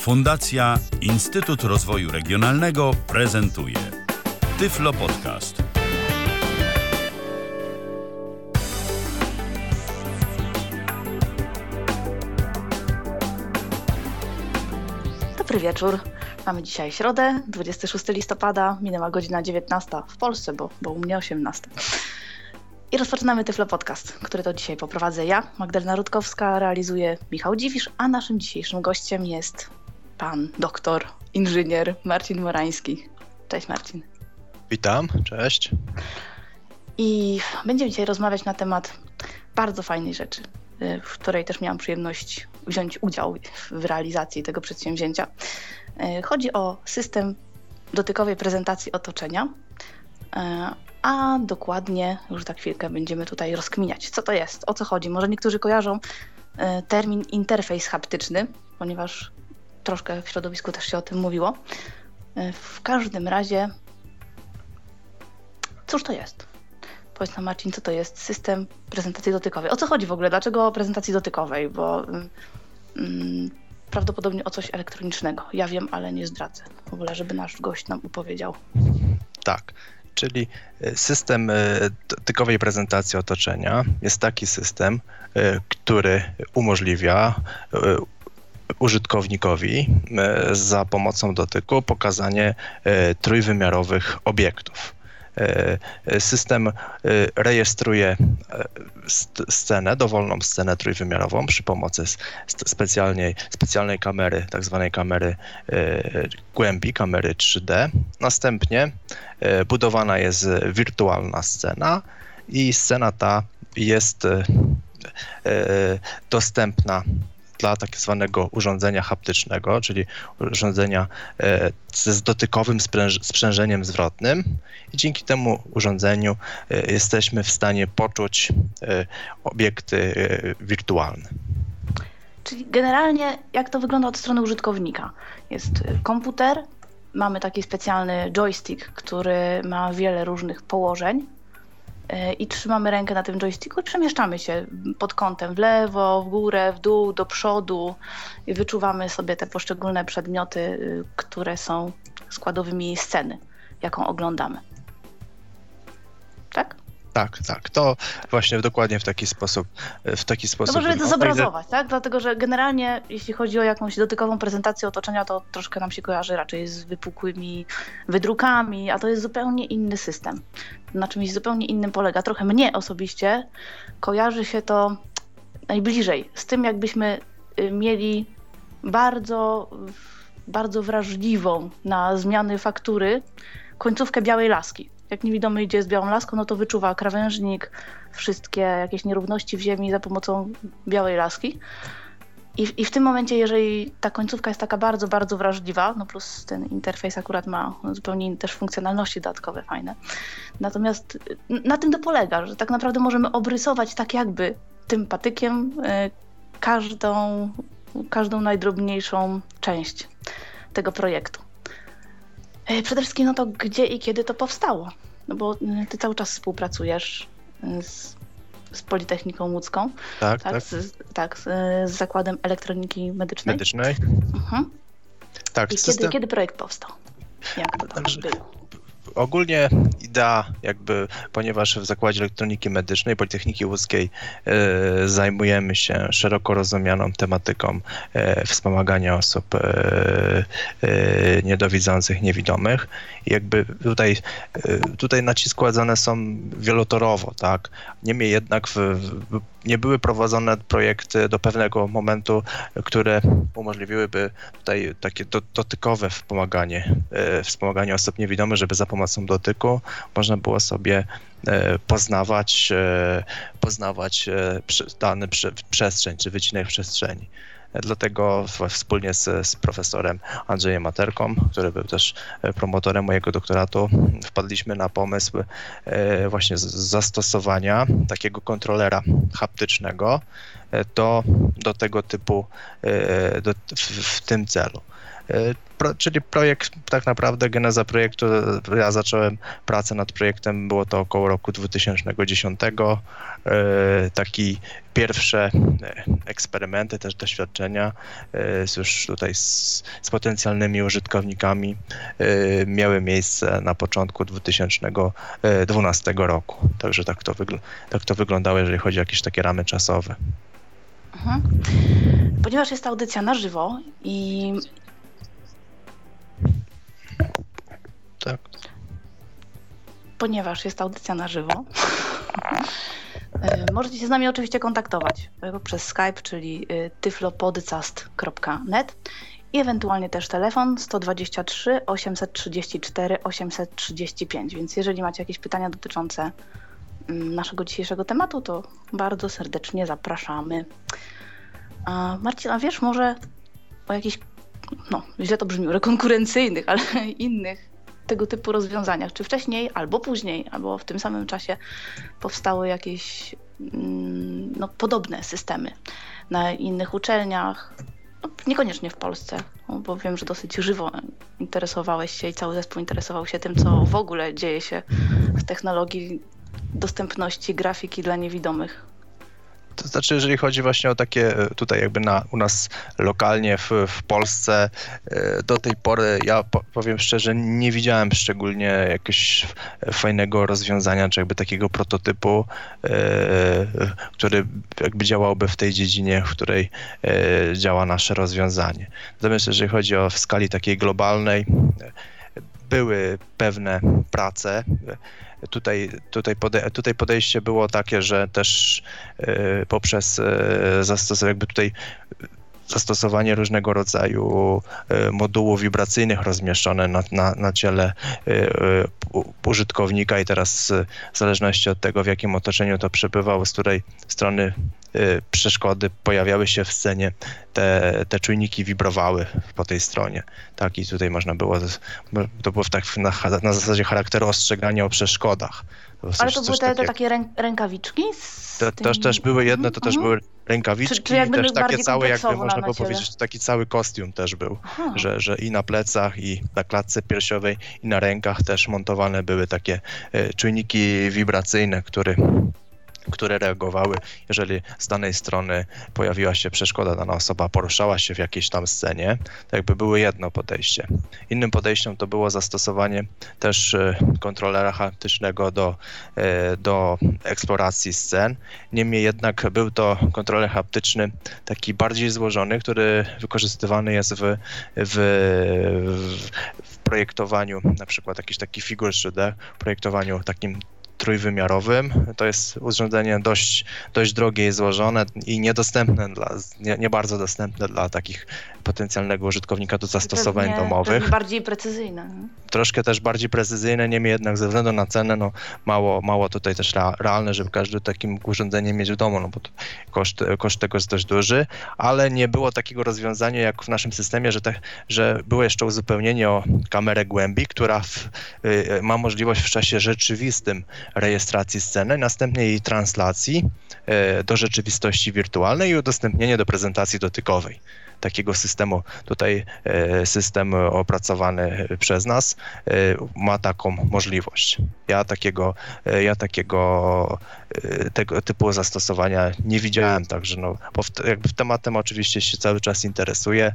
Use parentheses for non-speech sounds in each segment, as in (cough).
Fundacja Instytut Rozwoju Regionalnego prezentuje Tyflo Podcast. Dobry wieczór. Mamy dzisiaj środę, 26 listopada, minęła godzina 19 w Polsce, bo, bo u mnie 18. I rozpoczynamy Tyflo Podcast, który to dzisiaj poprowadzę ja, Magdalena Rutkowska, realizuje Michał Dziwisz, a naszym dzisiejszym gościem jest pan doktor, inżynier Marcin Morański. Cześć Marcin. Witam, cześć. I będziemy dzisiaj rozmawiać na temat bardzo fajnej rzeczy, y, w której też miałam przyjemność wziąć udział w realizacji tego przedsięwzięcia. Y, chodzi o system dotykowej prezentacji otoczenia, y, a dokładnie już za chwilkę będziemy tutaj rozkminiać, co to jest, o co chodzi. Może niektórzy kojarzą termin interfejs haptyczny, ponieważ troszkę w środowisku też się o tym mówiło. W każdym razie, cóż to jest? Powiedz nam Marcin, co to jest system prezentacji dotykowej? O co chodzi w ogóle? Dlaczego o prezentacji dotykowej? Bo mm, prawdopodobnie o coś elektronicznego. Ja wiem, ale nie zdradzę. W ogóle, żeby nasz gość nam upowiedział. Tak, czyli system dotykowej prezentacji otoczenia jest taki system, który umożliwia użytkownikowi za pomocą dotyku pokazanie trójwymiarowych obiektów. System rejestruje scenę, dowolną scenę trójwymiarową przy pomocy specjalnej, specjalnej kamery, tak zwanej kamery głębi, kamery 3D. Następnie budowana jest wirtualna scena i scena ta jest dostępna dla tak zwanego urządzenia haptycznego, czyli urządzenia e, z dotykowym sprzężeniem zwrotnym i dzięki temu urządzeniu e, jesteśmy w stanie poczuć e, obiekty wirtualne. Czyli generalnie jak to wygląda od strony użytkownika? Jest komputer, mamy taki specjalny joystick, który ma wiele różnych położeń i trzymamy rękę na tym joysticku i przemieszczamy się pod kątem w lewo, w górę, w dół, do przodu i wyczuwamy sobie te poszczególne przedmioty, y, które są składowymi sceny, jaką oglądamy. Tak? Tak, tak. To właśnie dokładnie w taki sposób. W taki sposób no, żeby to zobrazować, tak? Dlatego, że generalnie, jeśli chodzi o jakąś dotykową prezentację otoczenia, to troszkę nam się kojarzy raczej z wypukłymi wydrukami, a to jest zupełnie inny system. Na czymś zupełnie innym polega. Trochę mnie osobiście kojarzy się to najbliżej z tym, jakbyśmy y, mieli bardzo, bardzo wrażliwą na zmiany faktury końcówkę białej laski jak niewidomy idzie z białą laską, no to wyczuwa krawężnik, wszystkie jakieś nierówności w ziemi za pomocą białej laski. I, I, w tym momencie, jeżeli ta końcówka jest taka bardzo, bardzo wrażliwa, no plus ten interfejs akurat ma zupełnie inne też funkcjonalności dodatkowe, fajne. Natomiast na tym to polega, że tak naprawdę możemy obrysować tak jakby tym patykiem y, każdą, każdą najdrobniejszą część tego projektu. E, przede wszystkim no to gdzie i kiedy to powstało? No bo y, ty cały czas współpracujesz y, z, z Politechniką Łódzką. Tak, tak. Tak, z, tak, z, z Zakładem Elektroniki Medycznej. Medycznej. Mhm. Tak, I system... kiedy, kiedy projekt powstał? Jak to tam było? Ogólnie idea jakby, ponieważ w Zakładzie Elektroniki Medycznej Politechniki Łódzkiej e, zajmujemy się szeroko rozumianą tematyką e, wspomagania osób e, e niedowidzących, niewidomych. I jakby tutaj, e, tutaj naciski kładzone są wielotorowo, tak? Niemniej jednak w, w, nie były prowadzone projekty do pewnego momentu, które umożliwiłyby tutaj takie do, dotykowe wspomaganie, e, wspomaganie osób niewidomych, żeby za pomocą dotyku można było sobie e, poznawać, e, poznawać dany przestrzeń czy wycinek przestrzeni. Dlatego wspólnie z, z, profesorem Andrzejem Materką, który był też promotorem mojego doktoratu, wpadliśmy na pomysł właśnie zastosowania takiego kontrolera haptycznego do, do tego typu, do, w, w tym celu. Pro, czyli projekt, tak naprawdę geneza projektu, ja zacząłem pracę nad projektem, było to około roku 2010. Taki pierwsze eksperymenty, też doświadczenia już tutaj z, z potencjalnymi użytkownikami miały miejsce na początku 2012 roku. Także tak to, wygl- tak to wyglądało, jeżeli chodzi o jakieś takie ramy czasowe. Mhm. Ponieważ jest audycja na żywo i. Tak. Ponieważ jest audycja na żywo, (laughs) e, możecie się z nami oczywiście kontaktować przez Skype, czyli e, tyflopodcast.net i ewentualnie też telefon 123 834 835. Więc jeżeli macie jakieś pytania dotyczące mm, naszego dzisiejszego tematu, to bardzo serdecznie zapraszamy. A Marcin, a wiesz może o jakichś, no źle to brzmi, konkurencyjnych, ale (laughs) innych tego typu rozwiązaniach? Czy wcześniej, albo później, albo w tym samym czasie powstały jakieś mm, no, podobne systemy na innych uczelniach? No, niekoniecznie w Polsce, bo wiem, że dosyć żywo interesowałeś się i cały zespół interesował się tym, co w ogóle dzieje się w technologii dostępności grafiki dla niewidomych. To znaczy, jeżeli chodzi właśnie o takie e, tutaj jakby na, u nas lokalnie w, w Polsce, e, do tej pory ja powiem szczerze, nie widziałem szczególnie jakiegoś fajnego rozwiązania, czy jakby takiego prototypu, e, który jakby działałby w tej dziedzinie, w której działa nasze rozwiązanie. Natomiast jeżeli chodzi o w skali takiej globalnej, były pewne prace, Tutaj, tutaj, pode, tutaj podejście było takie, że też y, poprzez y, zastosowanie, jakby tutaj zastosowanie różnego rodzaju y, modułów wibracyjnych rozmieszczone na, na, na ciele użytkownika i teraz w zależności od tego, w jakim otoczeniu to przebywał, z której strony przeszkody pojawiały się w scenie, te, te czujniki wibrowały po tej stronie. Tak, i tutaj można było, to było tak na, na zasadzie charakteru ostrzegania o przeszkodach. Ale to były te, te takie rękawiczki? To, też, też były jedne, to też mhm. były rękawiczki czy, czy jakby też takie całe, jakby można było powiedzieć, taki cały kostium też był, że, że i na plecach, i na klatce piersiowej, i na rękach też montowane były takie e, czujniki wibracyjne, które które reagowały, jeżeli z danej strony pojawiła się przeszkoda, dana osoba poruszała się w jakiejś tam scenie, to jakby było jedno podejście. Innym podejściem to było zastosowanie też e, kontrolera haptycznego do, e, do eksploracji scen. Niemniej jednak był to kontroler haptyczny taki bardziej złożony, który wykorzystywany jest w, w, w projektowaniu, na przykład jakiś taki figur 3D, projektowaniu takim trójwymiarowym. To jest urządzenie dość, dość drogie i złożone i niedostępne dla, nie, nie bardzo dostępne dla takich potencjalnego użytkownika do zastosowań pewnie, domowych. Pewnie bardziej precyzyjne. Troszkę też bardziej precyzyjne, niemniej jednak ze względu na cenę, no mało, mało tutaj też realne, żeby każdy takim urządzeniem mieć w domu, no bo koszt, koszt tego jest dość duży, ale nie było takiego rozwiązania jak w naszym systemie, że, te, że było jeszcze uzupełnienie o kamerę głębi, która w, y, ma możliwość w czasie rzeczywistym rejestracji sceny, następnie jej translacji y, do rzeczywistości wirtualnej i udostępnienie do prezentacji dotykowej takiego systemu. Tutaj e, system opracowany przez nas e, ma taką możliwość. Ja takiego, e, ja takiego tego typu zastosowania nie widziałem, także no, bo jakby tematem oczywiście się cały czas interesuję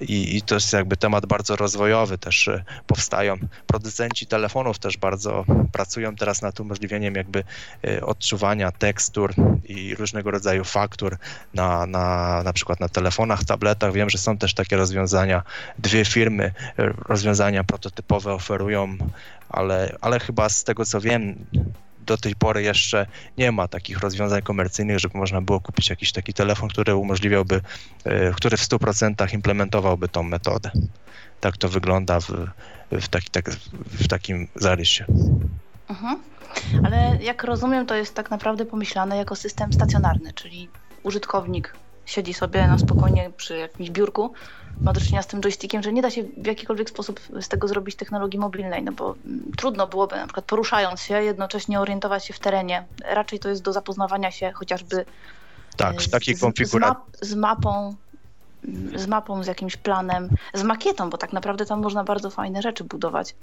i, i to jest jakby temat bardzo rozwojowy, też powstają producenci telefonów też bardzo pracują teraz nad umożliwieniem jakby odczuwania tekstur i różnego rodzaju faktur na, na, na przykład na telefonach, tabletach. Wiem, że są też takie rozwiązania. Dwie firmy e, rozwiązania prototypowe oferują, ale, ale chyba z tego co wiem, do tej pory jeszcze nie ma takich rozwiązań komercyjnych, żeby można było kupić jakiś taki telefon, który umożliwiałby, e, który w 100% implementowałby tą metodę. Tak to wygląda w, w, taki, tak, w takim zarysie. Mhm. Ale jak rozumiem, to jest tak naprawdę pomyślane jako system stacjonarny, czyli użytkownik siedzi sobie na spokojnie przy jakimś biurku, ma do czynienia z tym joystickiem, że nie da się w jakikolwiek sposób z tego zrobić technologii mobilnej, no bo mm, trudno byłoby na przykład poruszając się, jednocześnie orientować się w terenie. Raczej to jest do zapoznawania się chociażby tak, w takiej konfiguracji. Z, map, z mapą z mapą, z jakimś planem, z makietą, bo tak naprawdę tam można bardzo fajne rzeczy budować.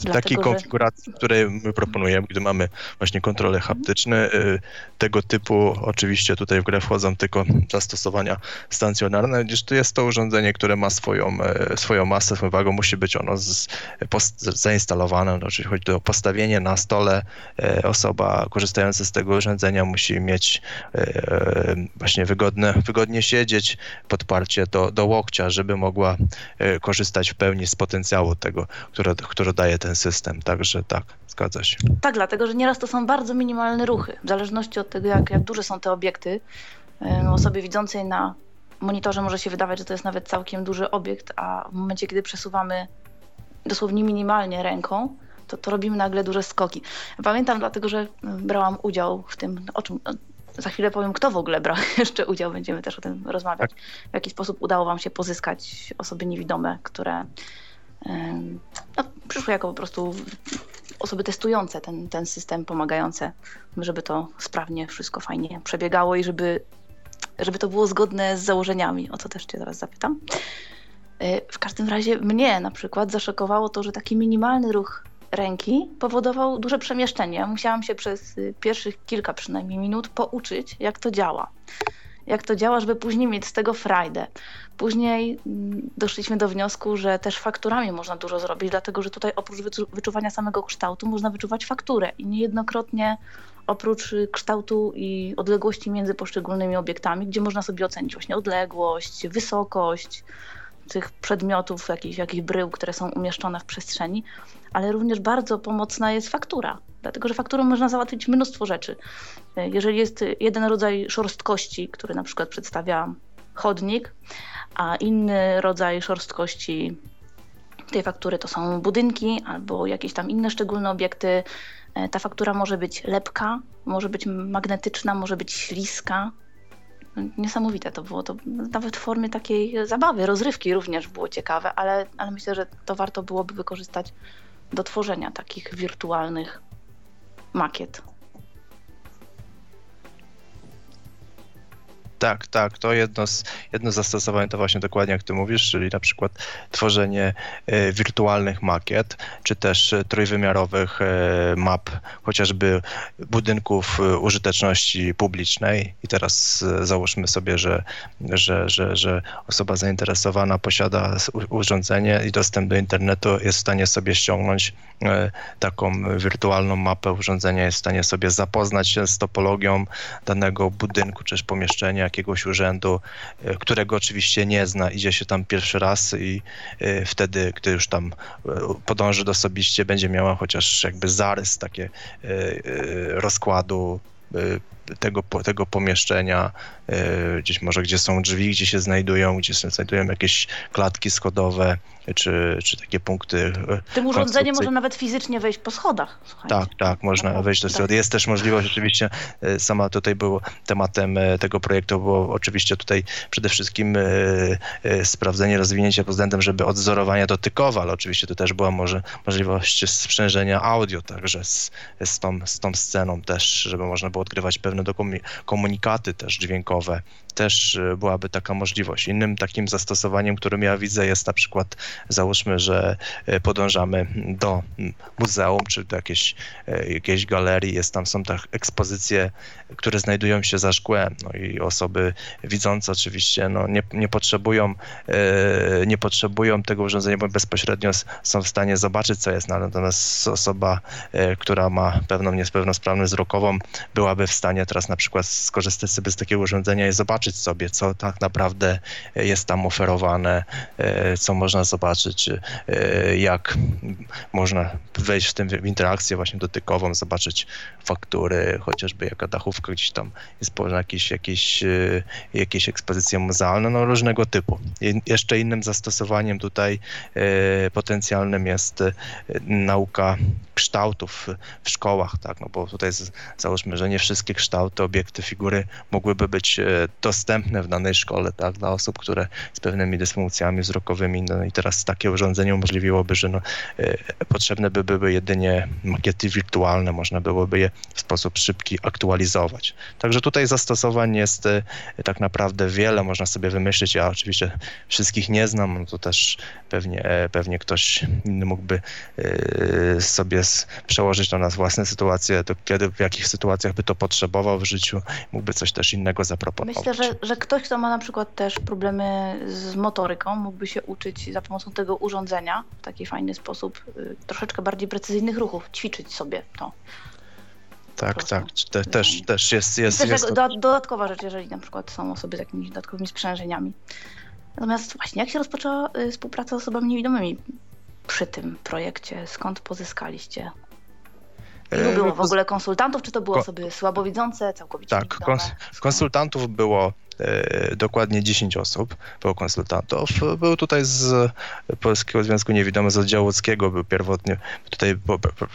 W takiej konfiguracji, że... której my proponujemy, gdy mamy właśnie kontrole haptyczne, y, tego typu oczywiście tutaj w grę wchodzą tylko zastosowania stacjonarne, gdyż to jest to urządzenie, które ma swoją, e, swoją masę, swoją wagę, musi być ono z, post, zainstalowane, no, czyli chodzi o postawienie na stole, e, osoba korzystająca z tego urządzenia musi mieć e, właśnie wygodne, wygodnie siedzieć, podparcie do, do łokcia, żeby mogła korzystać w pełni z potencjału tego, które, które daje ten system, także tak, zgadza się. Tak, dlatego, że nieraz to są bardzo minimalne ruchy, w zależności od tego, jak, jak duże są te obiekty. Osobie widzącej na monitorze może się wydawać, że to jest nawet całkiem duży obiekt, a w momencie, kiedy przesuwamy dosłownie minimalnie ręką, to, to robimy nagle duże skoki. Pamiętam dlatego, że brałam udział w tym, o czym za chwilę powiem, kto w ogóle brał (laughs) jeszcze udział, będziemy też o tym rozmawiać. Tak. W jaki sposób udało Wam się pozyskać osoby niewidome, które no, przyszły jako po prostu osoby testujące ten, ten system, pomagające, żeby to sprawnie wszystko fajnie przebiegało i żeby, żeby to było zgodne z założeniami, o co też Cię teraz zapytam. E, w każdym razie mnie na przykład zaszokowało to, że taki minimalny ruch ręki powodował duże przemieszczenie. musiałam się przez y, pierwszych kilka przynajmniej minut pouczyć, jak to działa jak to działa, żeby później mieć z tego frajdę. Później mm, doszliśmy do wniosku, że też fakturami można dużo zrobić, dlatego że tutaj oprócz wyczuwania samego kształtu można wyczuwać fakturę i niejednokrotnie oprócz kształtu i odległości między poszczególnymi obiektami, gdzie można sobie ocenić właśnie odległość, wysokość, tych przedmiotów, jakichś, jakichś brył, które są umieszczone w przestrzeni, ale również bardzo pomocna jest faktura, dlatego że fakturą można załatwić mnóstwo rzeczy. Jeżeli jest jeden rodzaj szorstkości, który na przykład przedstawia chodnik, a inny rodzaj szorstkości tej faktury to są budynki albo jakieś tam inne szczególne obiekty, ta faktura może być lepka, może być magnetyczna, może być śliska, niesamowite to było. To nawet w formie takiej zabawy, rozrywki również było ciekawe, ale, ale myślę, że to warto byłoby wykorzystać do tworzenia takich wirtualnych makiet. Tak, tak, to jedno z, jedno z zastosowań to właśnie dokładnie jak ty mówisz, czyli na przykład tworzenie e, wirtualnych makiet, czy też e, trójwymiarowych e, map, chociażby budynków użyteczności publicznej. I teraz załóżmy sobie, że, że, że, że osoba zainteresowana posiada urządzenie i dostęp do internetu, jest w stanie sobie ściągnąć taką wirtualną mapę urządzenia, jest w stanie sobie zapoznać się z topologią danego budynku, czy pomieszczenia, jakiegoś urzędu, e, którego oczywiście nie zna, idzie się tam pierwszy raz i e, wtedy, gdy już tam e, podąży osobiście, będzie miała chociaż jakby zarys takie rozkładu tego, tego pomieszczenia, gdzieś może gdzie są drzwi, gdzie się znajdują, gdzie się znajdują jakieś klatki schodowe, czy, czy takie punkty. Tym urządzeniem można nawet fizycznie wejść po schodach. Słuchajcie. Tak, tak, można no, wejść do tak. schody. Jest też możliwość, oczywiście, sama tutaj było tematem tego projektu, było oczywiście tutaj przede wszystkim sprawdzenie rozwinięcia pod względem, żeby odzorowania dotykowe, ale oczywiście to też była może możliwość sprzężenia audio także z, z, tą, z tą sceną też, żeby można było odgrywać pewne komunikaty też dźwiękowe też e, byłaby taka możliwość. Innym takim zastosowaniem, którym ja widzę, jest na przykład, załóżmy, że e, podążamy do muzeum czy do jakiejś, e, jakiejś galerii, jest tam są tak ekspozycje, które znajdują się za szkłem, no i osoby widzące oczywiście no, nie, nie, potrzebują, nie potrzebują tego urządzenia, bo bezpośrednio są w stanie zobaczyć, co jest, natomiast osoba, która ma pewną niepełnosprawność wzrokową, byłaby w stanie teraz na przykład skorzystać sobie z takiego urządzenia i zobaczyć, sobie, co tak naprawdę jest tam oferowane, e, co można zobaczyć, e, jak można wejść w tym w interakcję właśnie dotykową, zobaczyć faktury, chociażby jaka dachówka gdzieś tam jest położona, jakieś, jakieś, e, jakieś ekspozycje muzealne, no różnego typu. Jeszcze innym zastosowaniem tutaj potencjalnym jest nauka kształtów w szkołach, tak, no bo tutaj załóżmy, że nie wszystkie kształty kształty, obiekty, figury mogłyby być dostępne w danej szkole, tak, dla osób, które z pewnymi dysfunkcjami wzrokowymi, no i teraz takie urządzenie umożliwiłoby, że no, potrzebne by były jedynie makiety wirtualne, można byłoby je w sposób szybki aktualizować. Także tutaj zastosowań jest tak naprawdę wiele, można sobie wymyślić, ja oczywiście wszystkich nie znam, no to też pewnie, pewnie ktoś inny mógłby sobie przełożyć to na własne sytuacje, to kiedy, w jakich sytuacjach by to potrzebował w życiu, mógłby coś też innego zaproponować. Myślę, że, że ktoś, kto ma na przykład też problemy z motoryką, mógłby się uczyć za pomocą tego urządzenia w taki fajny sposób y, troszeczkę bardziej precyzyjnych ruchów, ćwiczyć sobie to. Tak, tak. Te, też, też jest. jest, Myślę, jest do, dodatkowa rzecz, jeżeli na przykład są osoby z jakimiś dodatkowymi sprzężeniami. Natomiast właśnie, jak się rozpoczęła y, współpraca z osobami niewidomymi przy tym projekcie? Skąd pozyskaliście? Ilu E, było w ogóle konsultantów? Czy to były osoby słabowidzące, całkowicie Tak, kons konsultantów było dokładnie 10 osób, było konsultantów. Był tutaj z Polskiego Związku Niewidomych, z oddziału łódzkiego, był pierwotnie tutaj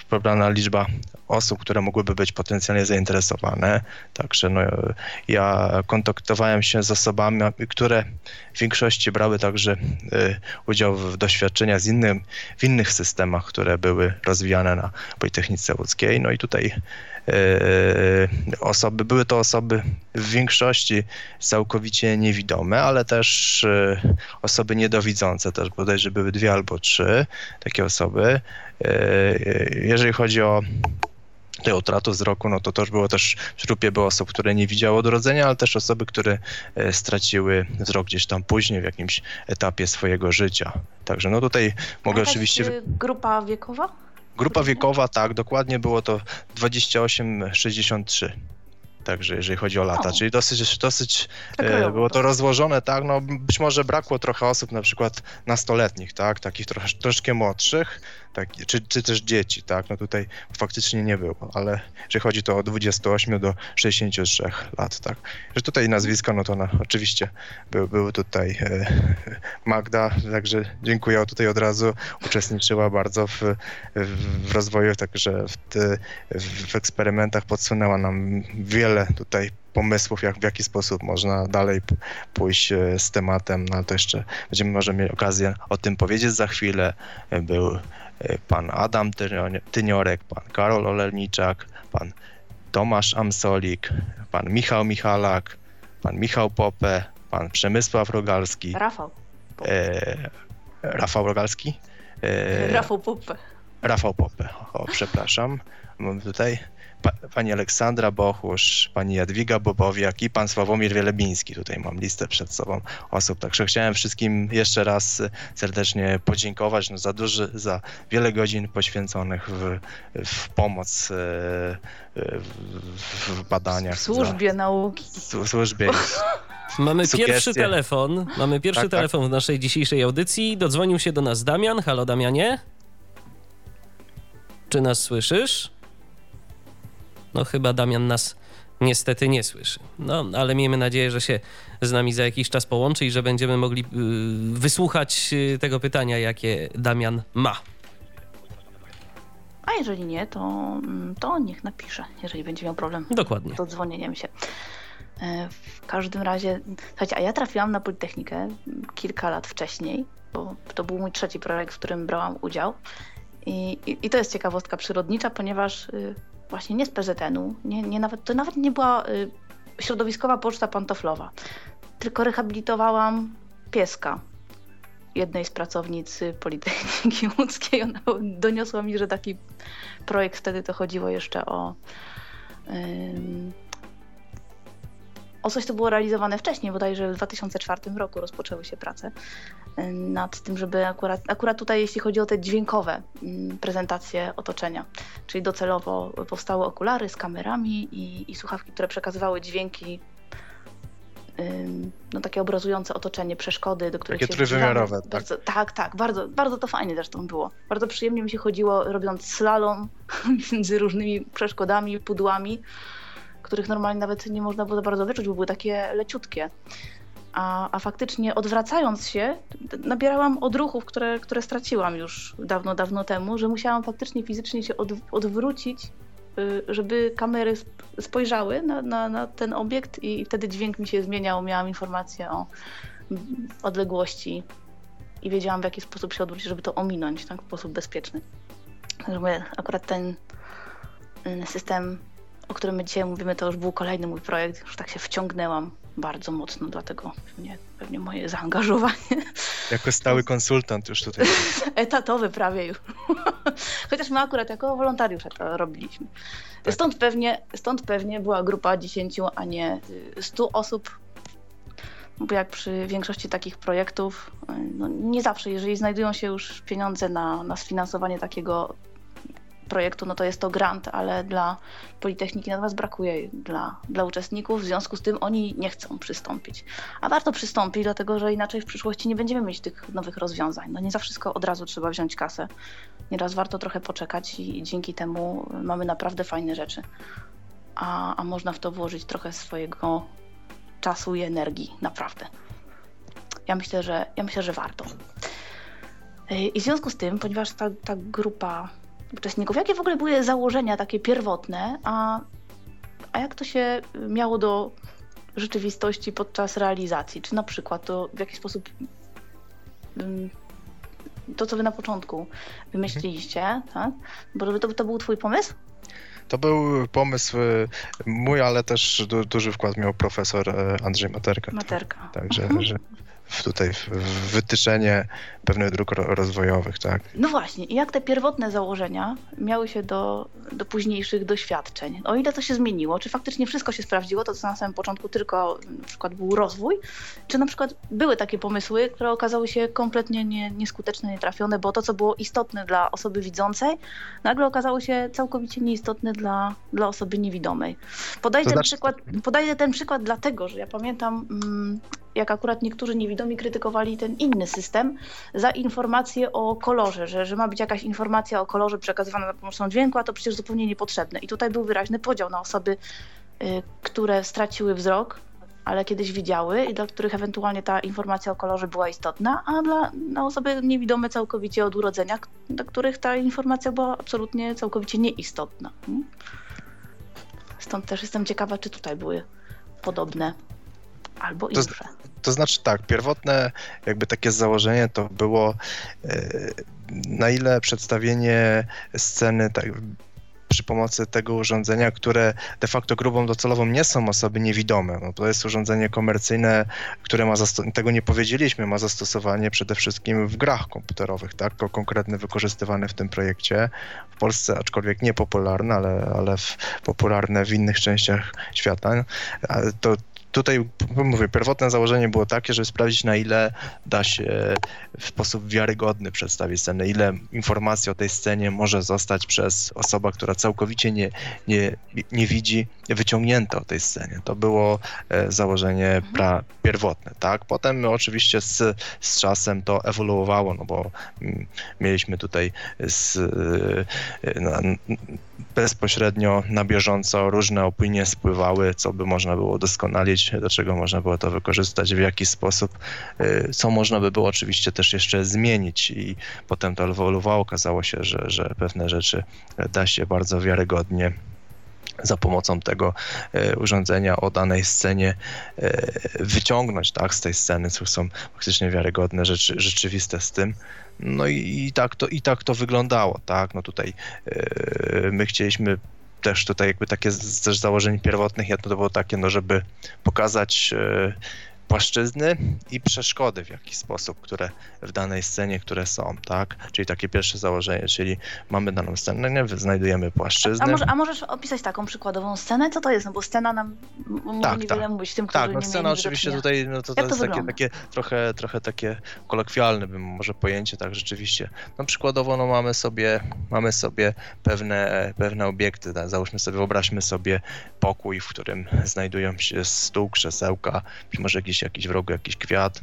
pobrana liczba osób, które mogłyby być potencjalnie zainteresowane. Także no, ja kontaktowałem się z osobami, które w większości brały także y, udział w doświadczeniach z innym, w innych systemach, które były rozwijane na Politechnice Łódzkiej. No i tutaj osoby, były to osoby w większości całkowicie niewidome, ale też y, osoby niedowidzące, też bodajże były dwie albo trzy takie osoby. Jeżeli chodzi o tej utraty wzroku, no to też było też w grupie było osób, które nie widziały odrodzenia, ale też osoby, które e, straciły wzrok gdzieś tam później w jakimś etapie swojego życia. Także no tutaj mogę Jakaś oczywiście... y, grupa wiekowa? Grupa wiekowa, tak, dokładnie było to 28-63. Także jeżeli chodzi o lata, O. czyli dosyć, dosyć e, było to rozłożone, tak, no być może brakło trochę osób na przykład nastoletnich, tak, takich trochę, troszkę młodszych, tak, czy, czy też dzieci, tak, no tutaj faktycznie nie było, ale jeżeli chodzi to od 28 do 63 lat, tak, że tutaj nazwiska, no to na, oczywiście był, był tutaj e, Magda, także dziękuję tutaj od razu, uczestniczyła bardzo w, w, rozwoju, także w, te, w eksperymentach podsunęła nam wiele tutaj pomysłów, jak, w jaki sposób można dalej pójść e, z tematem, no to jeszcze będziemy może mieli okazję o tym powiedzieć za chwilę. E, Był pan Adam Tynio- Tyniorek, pan Karol Olelniczak, pan Tomasz Amsolik, pan Michał Michalak, pan Michał Popę, pan Przemysław Rogalski, Rafał. e, Rafał Rogalski, e, Rafał Pupę. Rafał Popę, o, przepraszam. Mam tutaj pa, pani Aleksandra Bochusz, pani Jadwiga Bobowiak i pan Sławomir Wielebiński. Tutaj mam listę przed sobą osób. Także chciałem wszystkim jeszcze raz serdecznie podziękować no, za duży, za wiele godzin poświęconych w, w pomoc e, w, w badaniach. W służbie nauki. Za, w służbie. (laughs) Mamy Sugestie. pierwszy telefon. Mamy pierwszy Tak, tak. telefon w naszej dzisiejszej audycji. Dodzwonił się do nas Damian. Halo Damianie? Czy nas słyszysz? No chyba Damian nas niestety nie słyszy. No, ale miejmy nadzieję, że się z nami za jakiś czas połączy i że będziemy mogli yy, wysłuchać yy, tego pytania, jakie Damian ma. A jeżeli nie, to, mm, to niech napisze, jeżeli będzie miał problem Dokładnie. z odzwonieniem się. E, W każdym razie, słuchajcie, a ja trafiłam na Politechnikę kilka lat wcześniej, bo to był mój trzeci projekt, w którym brałam udział. I, i, i to jest ciekawostka przyrodnicza, ponieważ y, właśnie nie z PZN-u, nie, nie nawet, to nawet nie była y, środowiskowa poczta pantoflowa, tylko rehabilitowałam pieska jednej z pracownic y, Politechniki Łódzkiej. Ona doniosła mi, że taki projekt wtedy to chodziło jeszcze o ym, o coś, co było realizowane wcześniej, bodajże w 2004 roku rozpoczęły się prace y, nad tym, żeby akurat, akurat tutaj, jeśli chodzi o te dźwiękowe ym, prezentacje otoczenia, czyli docelowo powstały okulary z kamerami i, i słuchawki, które przekazywały dźwięki ym, no, takie obrazujące otoczenie, przeszkody, do których Takie się trójwymiarowe, tak? Bardzo, tak, tak, bardzo, bardzo to fajnie zresztą było. Bardzo przyjemnie mi się chodziło, robiąc slalom (laughs) między różnymi przeszkodami, pudłami, których normalnie nawet nie można było za bardzo wyczuć, bo były takie leciutkie. A, a faktycznie odwracając się, nabierałam odruchów, które, które straciłam już dawno, dawno temu, że musiałam faktycznie fizycznie się od, odwrócić y, żeby kamery spojrzały na, na, na ten obiekt i wtedy dźwięk mi się zmieniał, miałam informację o odległości i wiedziałam w jaki sposób się odwrócić, żeby to ominąć tak, w sposób bezpieczny. Także akurat ten system, o którym my dzisiaj mówimy, to już był kolejny mój projekt, już tak się wciągnęłam bardzo mocno, dlatego pewnie, pewnie moje zaangażowanie. Jako stały konsultant już tutaj. (laughs) Etatowy prawie już. (laughs) Chociaż my akurat jako wolontariusze to robiliśmy. Tak. Stąd, pewnie, stąd pewnie była grupa 10, a nie 100 osób. Bo jak przy większości takich projektów, no nie zawsze, jeżeli znajdują się już pieniądze na, na sfinansowanie takiego projektu, no to jest to grant, ale dla Politechniki natomiast brakuje dla, dla uczestników, w związku z tym oni nie chcą przystąpić. A warto przystąpić, dlatego że inaczej w przyszłości nie będziemy mieć tych nowych rozwiązań. No nie za wszystko od razu trzeba wziąć kasę. Nieraz warto trochę poczekać i dzięki temu mamy naprawdę fajne rzeczy. A, a można w to włożyć trochę swojego czasu i energii, naprawdę. Ja myślę, że, ja myślę, że warto. I w związku z tym, ponieważ ta, ta grupa uczestników, jakie w ogóle były założenia takie pierwotne, a, a jak to się miało do rzeczywistości podczas realizacji? Czy na przykład to w jaki sposób to, co wy na początku wymyśliliście, mhm. tak? Bo to, to był twój pomysł? To był pomysł e, mój, ale też du duży wkład miał profesor e, Andrzej Materka. Materka. Także, mhm. że tutaj wytyczenie pewnych dróg rozwojowych, tak. No właśnie, i jak te pierwotne założenia miały się do, do późniejszych doświadczeń? O ile to się zmieniło? Czy faktycznie wszystko się sprawdziło, to co na samym początku tylko na przykład był rozwój? Czy na przykład były takie pomysły, które okazały się kompletnie nie, nieskuteczne, nietrafione, bo to, co było istotne dla osoby widzącej, nagle okazało się całkowicie nieistotne dla, dla osoby niewidomej. Podaję, to ten znaczy... przykład, podaję ten przykład dlatego, że ja pamiętam, mm, jak akurat niektórzy niewidomi krytykowali ten inny system za informację o kolorze, że, że ma być jakaś informacja o kolorze przekazywana za pomocą dźwięku, a to przecież zupełnie niepotrzebne. I tutaj był wyraźny podział na osoby, y, które straciły wzrok, ale kiedyś widziały i dla których ewentualnie ta informacja o kolorze była istotna, a dla na osoby niewidome całkowicie od urodzenia, dla których ta informacja była absolutnie całkowicie nieistotna. Hmm? Stąd też jestem ciekawa, czy tutaj były podobne albo inne. To znaczy tak, pierwotne jakby takie założenie to było e, na ile przedstawienie sceny tak, przy pomocy tego urządzenia, które de facto grubą docelową nie są osoby niewidome. No, to jest urządzenie komercyjne, które ma tego nie powiedzieliśmy, ma zastosowanie przede wszystkim w grach komputerowych, tak? Konkretne wykorzystywane w tym projekcie. W Polsce, aczkolwiek niepopularne, ale, ale w, popularne w innych częściach świata. To tutaj mówię, pierwotne założenie było takie, żeby sprawdzić na ile da się w sposób wiarygodny przedstawić scenę, ile informacji o tej scenie może zostać przez osobę, która całkowicie nie, nie, nie widzi, wyciągnięte o tej scenie. To było e, założenie mhm. pra, pierwotne, tak? Potem oczywiście z, z czasem to ewoluowało, no bo mm, mieliśmy tutaj z, e, na, bezpośrednio na bieżąco różne opinie spływały, co by można było doskonalić, do czego można było to wykorzystać, w jaki sposób, y, co można by było oczywiście też jeszcze zmienić i potem to ewoluowało. Okazało się, że, że pewne rzeczy da się bardzo wiarygodnie za pomocą tego e, urządzenia o danej scenie e, wyciągnąć tak, z tej sceny, co są faktycznie wiarygodne, rzeczy, rzeczywiste z tym. No i, i, tak to, i tak to wyglądało, tak, no tutaj e, my chcieliśmy też tutaj jakby takie z, też założeń pierwotnych, jedno to było takie, no żeby pokazać płaszczyzny i przeszkody w jakiś sposób, które w danej scenie, które są, tak? Czyli takie pierwsze założenie, czyli mamy daną scenę, nie? znajdujemy płaszczyzny. A, a, może, a możesz opisać taką przykładową scenę? Co to jest? No bo scena nam tak, niewiele tak. mówić tym, którzy Tak, no scena oczywiście tutaj, no to, to, jest takie, takie, trochę, trochę takie kolokwialne bym może pojęcie, tak rzeczywiście. No przykładowo no mamy sobie, mamy sobie pewne, pewne obiekty, tak? załóżmy sobie, wyobraźmy sobie pokój, w którym znajdują się stół, krzesełka, może jakiś jakiś w rogu jakiś kwiat,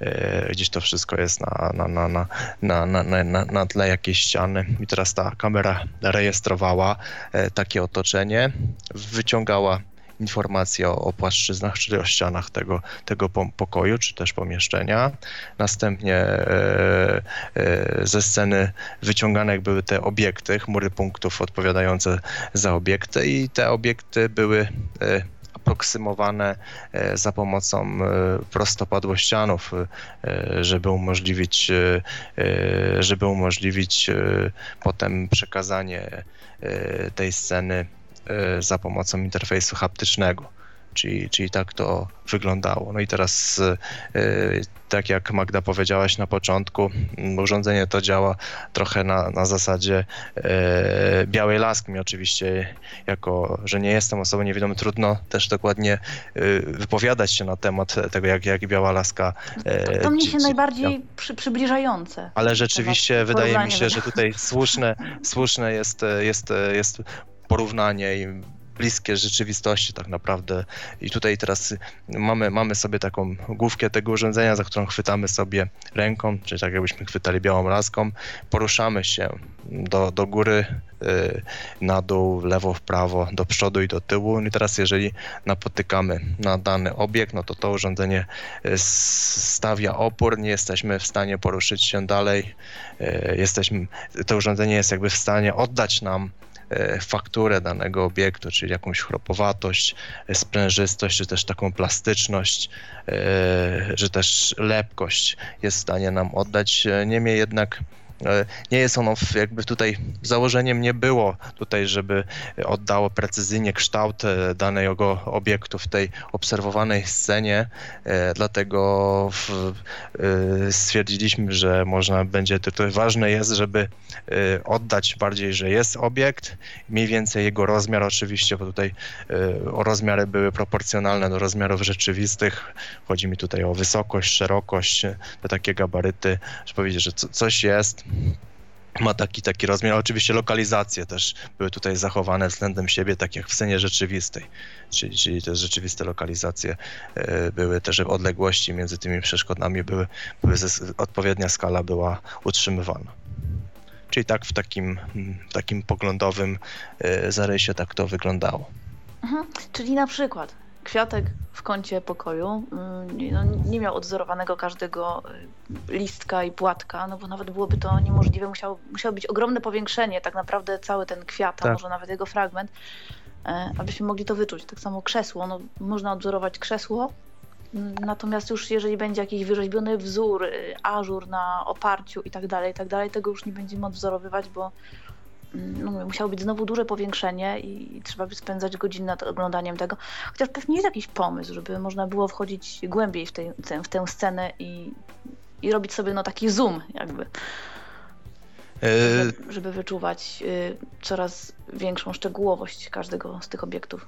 e, gdzieś to wszystko jest na, na, na, na, na, na, na, na tle jakiejś ściany. I teraz ta kamera rejestrowała e, takie otoczenie, wyciągała informacje o, o płaszczyznach czy o ścianach tego, tego pokoju czy też pomieszczenia. Następnie e, e, ze sceny wyciągane były te obiekty, chmury punktów odpowiadające za obiekty. I te obiekty były e, aproksymowane e, za pomocą e, prostopadłościanów, e, żeby umożliwić, żeby umożliwić potem przekazanie tej sceny za pomocą interfejsu haptycznego. Czyli, czyli tak to wyglądało. No i teraz, tak jak Magda powiedziałaś na początku, urządzenie to działa trochę na, na zasadzie e, białej laski. oczywiście, jako że nie jestem osobą niewidomą, trudno też dokładnie e, wypowiadać się na temat tego, jak, jak biała laska. E, to, to mnie się najbardziej przy, przybliżające. Ale rzeczywiście wydaje mi się, że tutaj słuszne, słuszne jest, jest, jest porównanie i bliskie rzeczywistości tak naprawdę. I tutaj teraz mamy, mamy sobie taką główkę tego urządzenia, za którą chwytamy sobie ręką, czyli tak jakbyśmy chwytali białą laską, poruszamy się do, do góry, y, na dół, lewo, w prawo, do przodu i do tyłu. I teraz jeżeli napotykamy na dany obiekt, no to to urządzenie y, stawia opór, nie jesteśmy w stanie poruszyć się dalej. Y, jesteśmy, to urządzenie jest jakby w stanie oddać nam fakturę danego obiektu, czyli jakąś chropowatość, e, sprężystość, czy też taką plastyczność, e, że też lepkość jest w stanie nam oddać. Niemniej jednak E, nie jest ono jakby tutaj założeniem nie było tutaj, żeby oddało precyzyjnie kształt e, danego obiektu w tej obserwowanej scenie, e, dlatego stwierdziliśmy, że można będzie, to ważne jest, żeby oddać bardziej, że jest obiekt, mniej więcej jego rozmiar oczywiście, bo tutaj rozmiary były proporcjonalne do rozmiarów rzeczywistych. Chodzi mi tutaj o wysokość, szerokość, te takie gabaryty, żeby powiedzieć, że coś jest, ma taki, taki rozmiar. Oczywiście lokalizacje też były tutaj zachowane względem siebie, tak jak w scenie rzeczywistej, czyli, czyli te rzeczywiste lokalizacje e, były też odległości między tymi przeszkodami, były, były odpowiednia skala była utrzymywana. Czyli tak w takim, takim poglądowym e, zarysie tak to wyglądało. Mhm. Czyli na przykład kwiatek w kącie pokoju mm, no, nie miał odzorowanego każdego y, listka i płatka, no bo nawet byłoby to niemożliwe. Musiało, musiało być ogromne powiększenie, tak naprawdę cały ten kwiat, a tak. może nawet jego fragment, e, abyśmy mogli to wyczuć. Tak samo krzesło, no, można odzorować krzesło, mm, Natomiast już jeżeli będzie jakiś wyrzeźbiony wzór, y, ażur na oparciu i tak dalej, i tak dalej, tego już nie będziemy odwzorowywać, bo no, musiało być znowu duże powiększenie i trzeba by spędzać godziny nad oglądaniem tego. Chociaż pewnie jest jakiś pomysł, żeby można było wchodzić głębiej w, tej, w tę scenę i, i robić sobie no, taki zoom jakby. Żeby, e, żeby wyczuwać y, coraz większą szczegółowość każdego z tych obiektów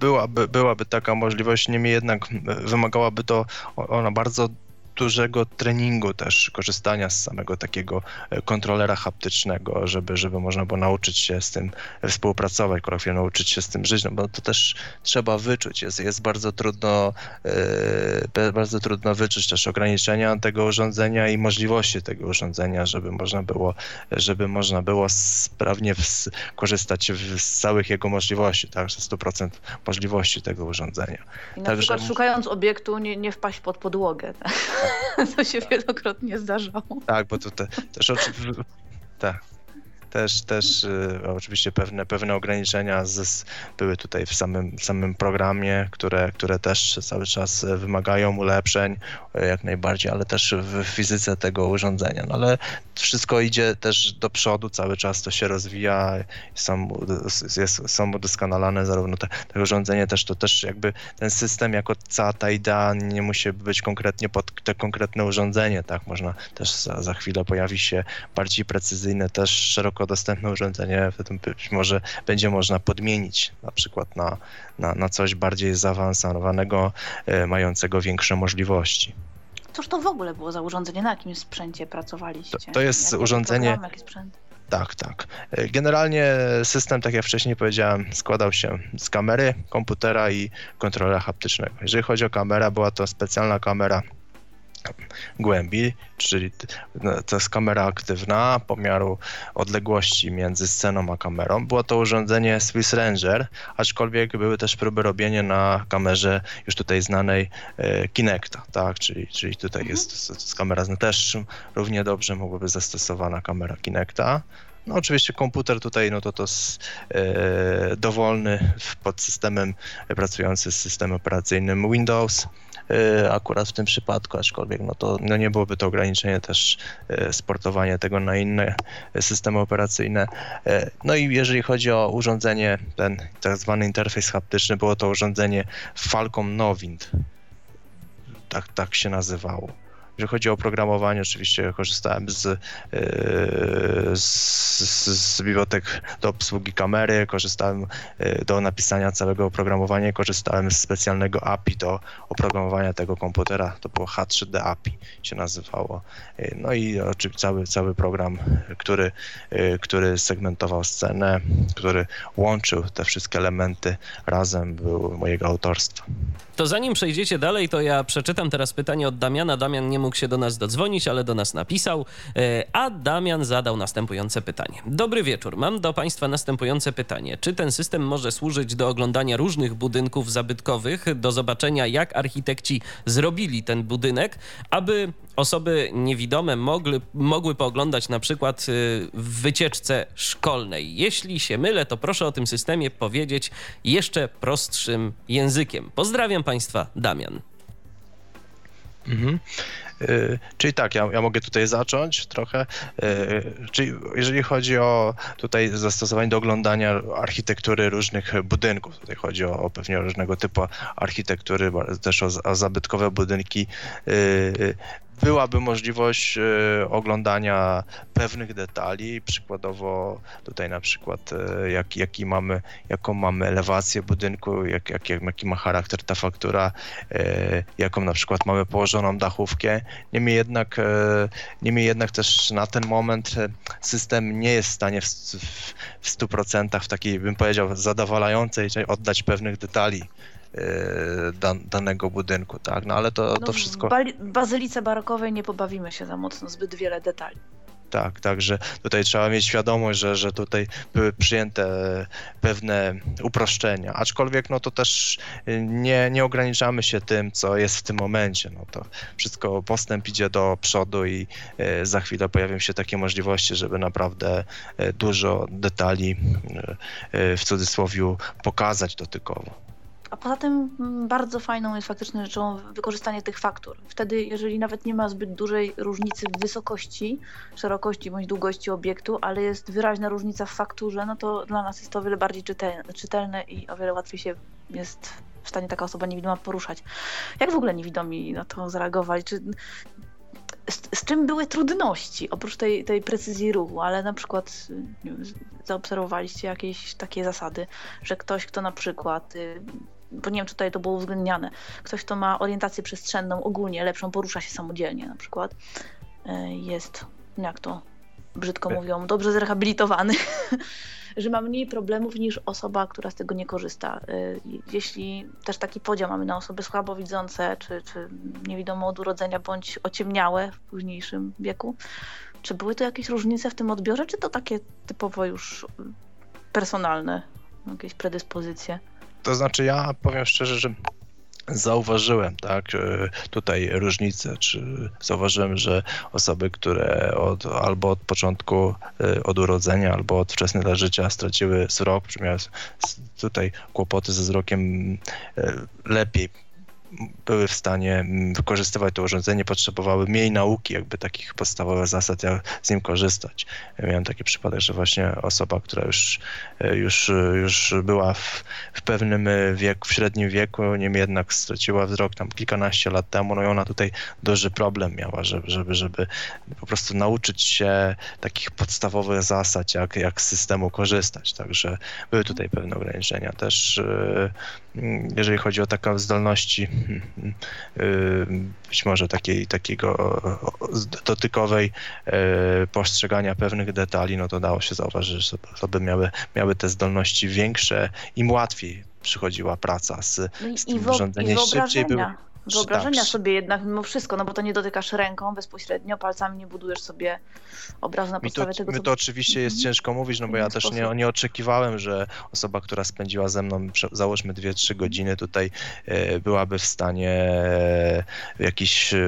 byłaby, byłaby taka możliwość, niemniej jednak wymagałaby to ona bardzo dużego treningu też, korzystania z samego takiego e, kontrolera haptycznego, żeby, żeby można było nauczyć się z tym współpracować, kolokwialnie nauczyć się z tym żyć, no bo to też trzeba wyczuć. Jest, jest bardzo trudno yy, bardzo trudno wyczuć też ograniczenia tego urządzenia i możliwości tego urządzenia, żeby można było, żeby można było sprawnie w, korzystać z całych jego możliwości, tak, ze 100% możliwości tego urządzenia. I na Także... przykład szukając obiektu nie, nie wpaść pod podłogę. Tak? (laughs) (laughs) To się wielokrotnie zdarzało. Tak, bo to te, też oczywiście. Tak też, też y, oczywiście pewne, pewne ograniczenia z, były tutaj w samym, samym programie, które, które też cały czas wymagają ulepszeń y, jak najbardziej, ale też w fizyce tego urządzenia. No ale wszystko idzie też do przodu, cały czas to się rozwija, są, jest, są udoskonalane zarówno te, te urządzenie też, to też jakby ten system jako cała ta idea nie musi być konkretnie pod te konkretne urządzenie, tak, można też za, za chwilę pojawi się bardziej precyzyjne, też szeroko szeroko dostępne urządzenie, wtedy być może będzie można podmienić na przykład na, na, na coś bardziej zaawansowanego, e, mającego większe możliwości. Cóż to w ogóle było za urządzenie? Na jakim sprzęcie pracowaliście? To, to jest urządzenie. Program? Tak, tak. E, generalnie system, tak jak wcześniej powiedziałem, składał się z kamery, komputera i kontrolera haptycznego. Jeżeli chodzi o kamerę, była to specjalna kamera głębi, czyli no, to jest kamera aktywna pomiaru odległości między sceną a kamerą. Było to urządzenie Swiss Ranger, aczkolwiek były też próby robienia na kamerze już tutaj znanej e, Kinecta, tak, czyli, czyli tutaj mhm. jest, jest kamera z też równie dobrze mogłaby zastosowana kamera Kinecta. No oczywiście komputer tutaj, no to to jest e, dowolny pod systemem pracujący z systemem operacyjnym Windows. E, akurat w tym przypadku, aczkolwiek no to no nie byłoby to ograniczenie też e, sportowania tego na inne systemy operacyjne. E, no i jeżeli chodzi o urządzenie, ten tak zwany interfejs haptyczny, było to urządzenie Falcon Novind. Tak, tak się nazywało. Jeżeli chodzi o programowanie, oczywiście korzystałem z, e, z, z, bibliotek do obsługi kamery, korzystałem e, do napisania całego oprogramowania, korzystałem z specjalnego API do oprogramowania tego komputera. To było H3D API się nazywało. E, no i oczywiście cały, cały program, który, który segmentował scenę, który łączył te wszystkie elementy razem, był mojego autorstwa. To zanim przejdziecie dalej, to ja przeczytam teraz pytanie od Damiana. Damian nie mógł się do nas dodzwonić, ale do nas napisał, e, a Damian zadał następujące pytanie. Dobry wieczór, mam do Państwa następujące pytanie. Czy ten system może służyć do oglądania różnych budynków zabytkowych, do zobaczenia, jak architekci zrobili ten budynek, aby osoby niewidome mogły, mogły pooglądać na przykład y, w wycieczce szkolnej? Jeśli się mylę, to proszę o tym systemie powiedzieć jeszcze prostszym językiem. Pozdrawiam Państwa, Damian. Mhm. Y, czyli tak, ja, ja mogę tutaj zacząć trochę. Y, czyli jeżeli chodzi o tutaj zastosowanie do oglądania architektury różnych budynków, tutaj chodzi o, o pewnie różnego typu architektury, też o, o zabytkowe budynki, y, byłaby możliwość e, oglądania pewnych detali, przykładowo tutaj na przykład e, jak, jaki mamy, jaką mamy elewację budynku, jak, jak, jaki ma charakter ta faktura, e, jaką na przykład mamy położoną dachówkę. Niemniej jednak, niemniej jednak też na ten moment system nie jest w stanie w, w, w 100% w takiej, bym powiedział, zadowalającej oddać pewnych detali dan, danego budynku, tak? No ale to, no, to wszystko... W bazylice barokowej nie pobawimy się za mocno, zbyt wiele detali. Tak, także tutaj trzeba mieć świadomość, że, że tutaj były przyjęte pewne uproszczenia, aczkolwiek no to też nie, nie ograniczamy się tym, co jest w tym momencie, no to wszystko postęp idzie do przodu i e, za chwilę pojawią się takie możliwości, żeby naprawdę e, dużo detali w cudzysłowie pokazać dotykowo. A poza tym mm, bardzo fajną jest faktycznie rzeczą wykorzystanie tych faktur. Wtedy, jeżeli nawet nie ma zbyt dużej różnicy w wysokości, szerokości bądź długości obiektu, ale jest wyraźna różnica w fakturze, no to dla nas jest to o wiele bardziej czytelne, czytelne i o wiele łatwiej się jest w stanie taka osoba niewidoma poruszać. Jak w ogóle niewidomi na to zareagowali? Czy z, z, czym były trudności, oprócz tej, tej precyzji ruchu, ale na przykład wiem, zaobserwowaliście jakieś takie zasady, że ktoś, kto na przykład y, bo nie wiem, czy tutaj to było uwzględniane. Ktoś, kto ma orientację przestrzenną ogólnie lepszą, porusza się samodzielnie na przykład, e, jest, jak to brzydko mówią, dobrze zrehabilitowany, (laughs) że ma mniej problemów niż osoba, która z tego nie korzysta. E, jeśli też taki podział mamy na osoby słabowidzące, czy, czy niewidome od urodzenia, bądź ociemniałe w późniejszym wieku, czy były tu jakieś różnice w tym odbiorze, czy to takie typowo już personalne, jakieś predyspozycje? To znaczy, ja powiem szczerze, że zauważyłem, tak, e, tutaj różnicę, czy zauważyłem, że osoby, które od, albo od początku, e, od urodzenia, albo od wczesnego życia straciły wzrok, czy miały tutaj kłopoty ze wzrokiem e, lepiej były w stanie mm, wykorzystywać to urządzenie, potrzebowały mniej nauki, jakby takich podstawowych zasad, jak z nim korzystać. Miałem taki przypadek, że właśnie osoba, która już, e, już, już była w, w pewnym wieku, w średnim wieku, niemniej jednak straciła wzrok tam kilkanaście lat temu, no i ona tutaj duży problem miała, żeby, żeby, żeby po prostu nauczyć się takich podstawowych zasad, jak, jak z systemu korzystać. Także były tutaj pewne ograniczenia. Też e, jeżeli chodzi o takie zdolności Y, być może takiej, takiego dotykowej y, postrzegania pewnych detali, no to dało się zauważyć, że osoby miały, miały te zdolności większe, im łatwiej przychodziła praca z, no z tym urządzeniem. Szybciej był, wyobrażenia Tak. sobie jednak mimo wszystko, no bo to nie dotykasz ręką bezpośrednio, palcami nie budujesz sobie obrazu na Mi to, podstawie tego, co... to oczywiście jest Mhm. ciężko mówić, no bo ja też nie, nie oczekiwałem, że osoba, która spędziła ze mną załóżmy 2-3 godziny tutaj e, byłaby w stanie e, jakiś e,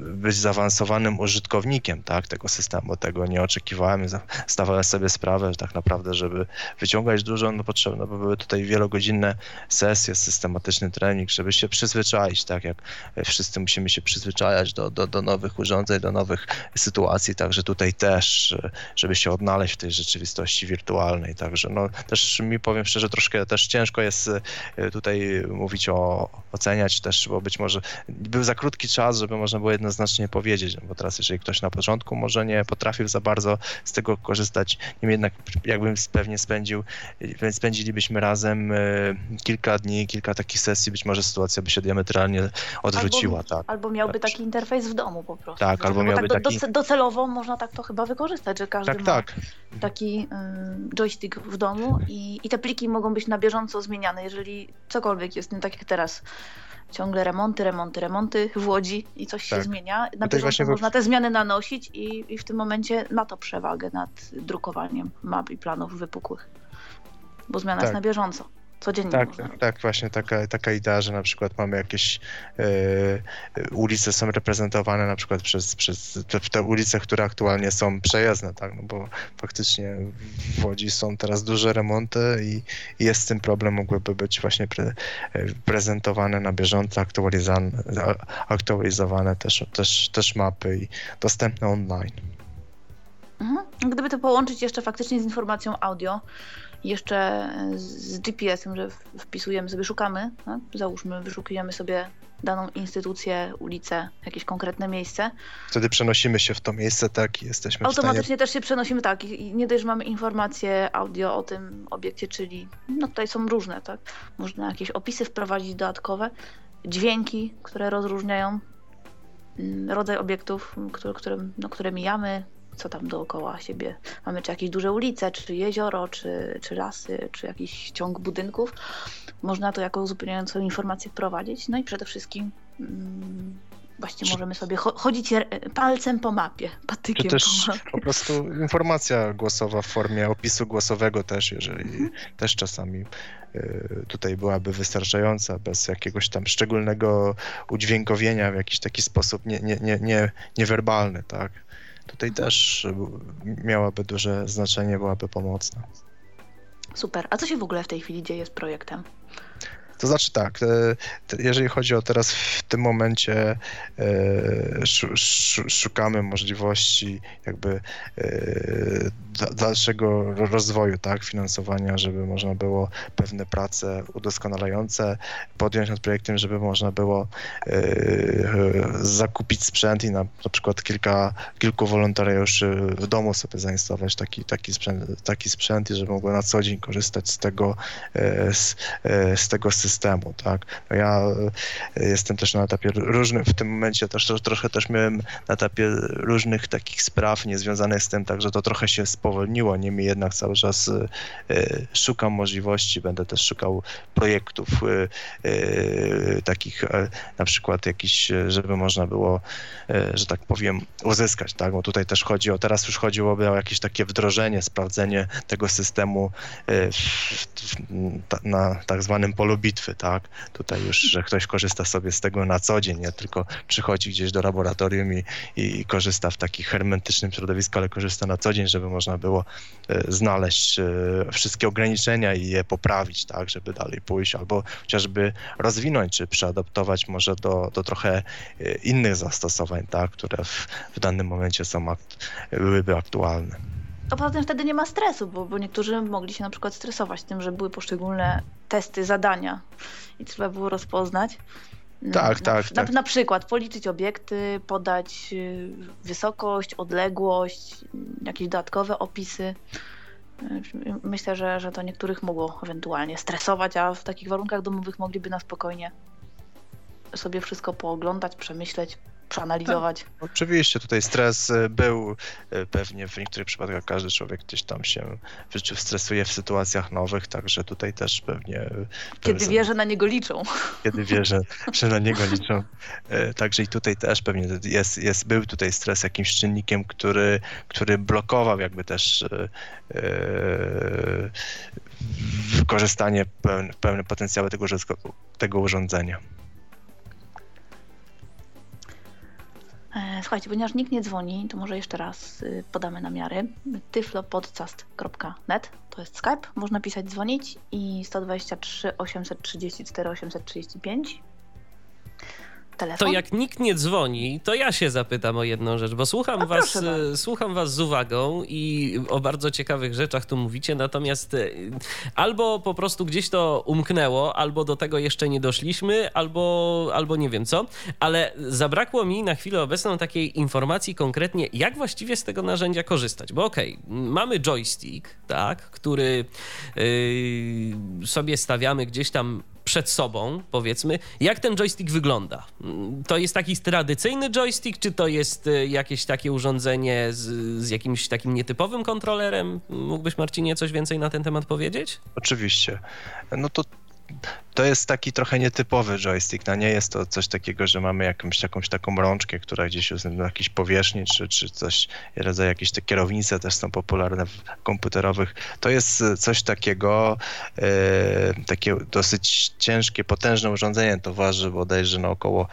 być zaawansowanym użytkownikiem tak, tego systemu. Tego nie oczekiwałem. Zdawałem sobie sprawę, że tak naprawdę, żeby wyciągać dużo, no potrzebne by były tutaj wielogodzinne sesje, systematyczny trening, żeby się przyzwyczaić, tak jak wszyscy musimy się przyzwyczajać do, do, do nowych urządzeń, do nowych sytuacji, także tutaj też, żeby się odnaleźć w tej rzeczywistości wirtualnej, także no też mi powiem szczerze, troszkę też ciężko jest e, tutaj mówić o, oceniać też, bo być może był za krótki czas, żeby można było jednoznacznie powiedzieć, bo teraz jeżeli ktoś na początku może nie potrafił za bardzo z tego korzystać, niemniej jednak jakbym pewnie spędził, spędzilibyśmy razem e, kilka dni, kilka takich sesji, być może sytuacja by się diametralnie odwróciła, albo, tak. Albo miałby Tak. taki interfejs w domu po prostu. Tak, albo Bo miałby tak do, taki- doce- docelowo można tak to chyba wykorzystać, że każdy Tak, ma tak. taki y, joystick w domu i, i te pliki mogą być na bieżąco zmieniane, jeżeli cokolwiek jest nie tak jak teraz. Ciągle remonty, remonty, remonty w Łodzi i coś się Tak. zmienia. Na Tutaj bieżąco można te zmiany nanosić i, i w tym momencie ma to przewagę nad drukowaniem map i planów wypukłych. Bo zmiana Tak. jest na bieżąco. Codziennie Tak, można tak, właśnie taka, taka idea, że na przykład mamy jakieś e, ulice są reprezentowane na przykład przez, przez te, te ulice, które aktualnie są przejezdne, tak, no bo faktycznie w Łodzi są teraz duże remonty i, i jest z tym problem, mogłyby być właśnie pre, e, prezentowane na bieżąco, aktualizowane, aktualizowane też, też, też mapy i dostępne online. Mhm. Gdyby to połączyć jeszcze faktycznie z informacją audio, jeszcze z GPS-em, że wpisujemy sobie, szukamy, tak? załóżmy, wyszukujemy sobie daną instytucję, ulicę, jakieś konkretne miejsce, Wtedy przenosimy się w to miejsce, tak, i jesteśmy w stanie automatycznie też się przenosimy, tak, i i nie dość, że mamy informacje audio o tym obiekcie, czyli, no tutaj są różne, tak, można jakieś opisy wprowadzić dodatkowe, dźwięki, które rozróżniają mm, rodzaj obiektów, które, które, no, które mijamy, co tam dookoła siebie mamy, czy jakieś duże ulice, czy jezioro, czy, czy lasy, czy jakiś ciąg budynków. Można to jako uzupełniającą informację wprowadzić. No i przede wszystkim mm, właśnie możemy sobie cho- chodzić palcem po mapie, patykiem Czy też po mapie. po prostu informacja głosowa w formie opisu głosowego też, jeżeli też czasami y, tutaj byłaby wystarczająca, bez jakiegoś tam szczególnego udźwiękowienia w jakiś taki sposób nie, nie, nie, nie, niewerbalny, tak? Tutaj też miałaby duże znaczenie, byłaby pomocna. Super. A co się w ogóle w tej chwili dzieje z projektem? To znaczy tak, e, jeżeli chodzi o teraz w tym momencie e, szu- szu- szukamy możliwości jakby e, da- dalszego ro- rozwoju, tak, finansowania, żeby można było pewne prace udoskonalające podjąć nad projektem, żeby można było zakupić sprzęt i na, na przykład kilka, kilku wolontariuszy w domu sobie zainstalować taki, taki, sprzęt, taki sprzęt i żeby mogło na co dzień korzystać z tego, z, z tego systemu, tak. No ja e, jestem też na etapie różnym, w tym momencie też tro- trochę też miałem na etapie różnych takich spraw niezwiązanych z tym, także to trochę się spowolniło, niemniej jednak cały czas e, e, szukam możliwości, będę też szukał projektów takich na przykład jakiś, żeby można było, że tak powiem, uzyskać, tak, bo tutaj też chodzi o, teraz już chodziłoby o jakieś takie wdrożenie, sprawdzenie tego systemu w, w, na tak zwanym polu tak, tutaj już, że ktoś korzysta sobie z tego na co dzień, nie tylko przychodzi gdzieś do laboratorium i, i, i korzysta w takim hermetycznym środowisku, ale korzysta na co dzień, żeby można było e, znaleźć e, wszystkie ograniczenia i je poprawić, tak, żeby dalej pójść, albo chociażby rozwinąć, czy przeadaptować może do, do trochę e, innych zastosowań, tak, które w, w danym momencie są akt, byłyby aktualne. A poza tym wtedy nie ma stresu, bo, bo niektórzy mogli się na przykład stresować tym, że były poszczególne testy, zadania i trzeba było rozpoznać. Mm, Tak, na, tak, na, tak. Na przykład policzyć obiekty, podać y, wysokość, odległość, jakieś dodatkowe opisy. Y, Myślę, że, że to niektórych mogło ewentualnie stresować, a w takich warunkach domowych mogliby na spokojnie sobie wszystko pooglądać, przemyśleć, przeanalizować. Tak, (laughs) oczywiście, tutaj stres y, był y, pewnie w niektórych przypadkach każdy człowiek gdzieś tam się w życiu stresuje w sytuacjach nowych, także tutaj też pewnie. Y, kiedy wie, (laughs) że na niego liczą. Kiedy wie, że, że na niego liczą. Także i tutaj też pewnie jest, jest, był tutaj stres jakimś czynnikiem, który, który blokował jakby też wykorzystanie pełne, pełne potencjały tego, tego urządzenia. Słuchajcie, ponieważ nikt nie dzwoni, to może jeszcze raz y, podamy namiary. tyflopodcast.net to jest Skype, można pisać, dzwonić i 123 834 835 telefon. To jak nikt nie dzwoni, to ja się zapytam o jedną rzecz, bo słucham, was, e, słucham was z uwagą i o bardzo ciekawych rzeczach tu mówicie, natomiast e, albo po prostu gdzieś to umknęło, albo do tego jeszcze nie doszliśmy, albo, albo nie wiem co, ale zabrakło mi na chwilę obecną takiej informacji konkretnie, jak właściwie z tego narzędzia korzystać, bo okej, okay, mamy joystick, tak, który yy, sobie stawiamy gdzieś tam przed sobą, powiedzmy, jak ten joystick wygląda. To jest taki tradycyjny joystick, czy to jest e, jakieś takie urządzenie z, z jakimś takim nietypowym kontrolerem? Mógłbyś, Marcinie, coś więcej na ten temat powiedzieć? Oczywiście. No to to jest taki trochę nietypowy joystick. No nie jest to coś takiego, że mamy jakąś, jakąś taką rączkę, która gdzieś jest na jakiejś powierzchni, czy, czy coś, rodzaj jakieś te kierownice też są popularne w komputerowych. To jest coś takiego, e, takie dosyć ciężkie, potężne urządzenie. To waży bodajże na około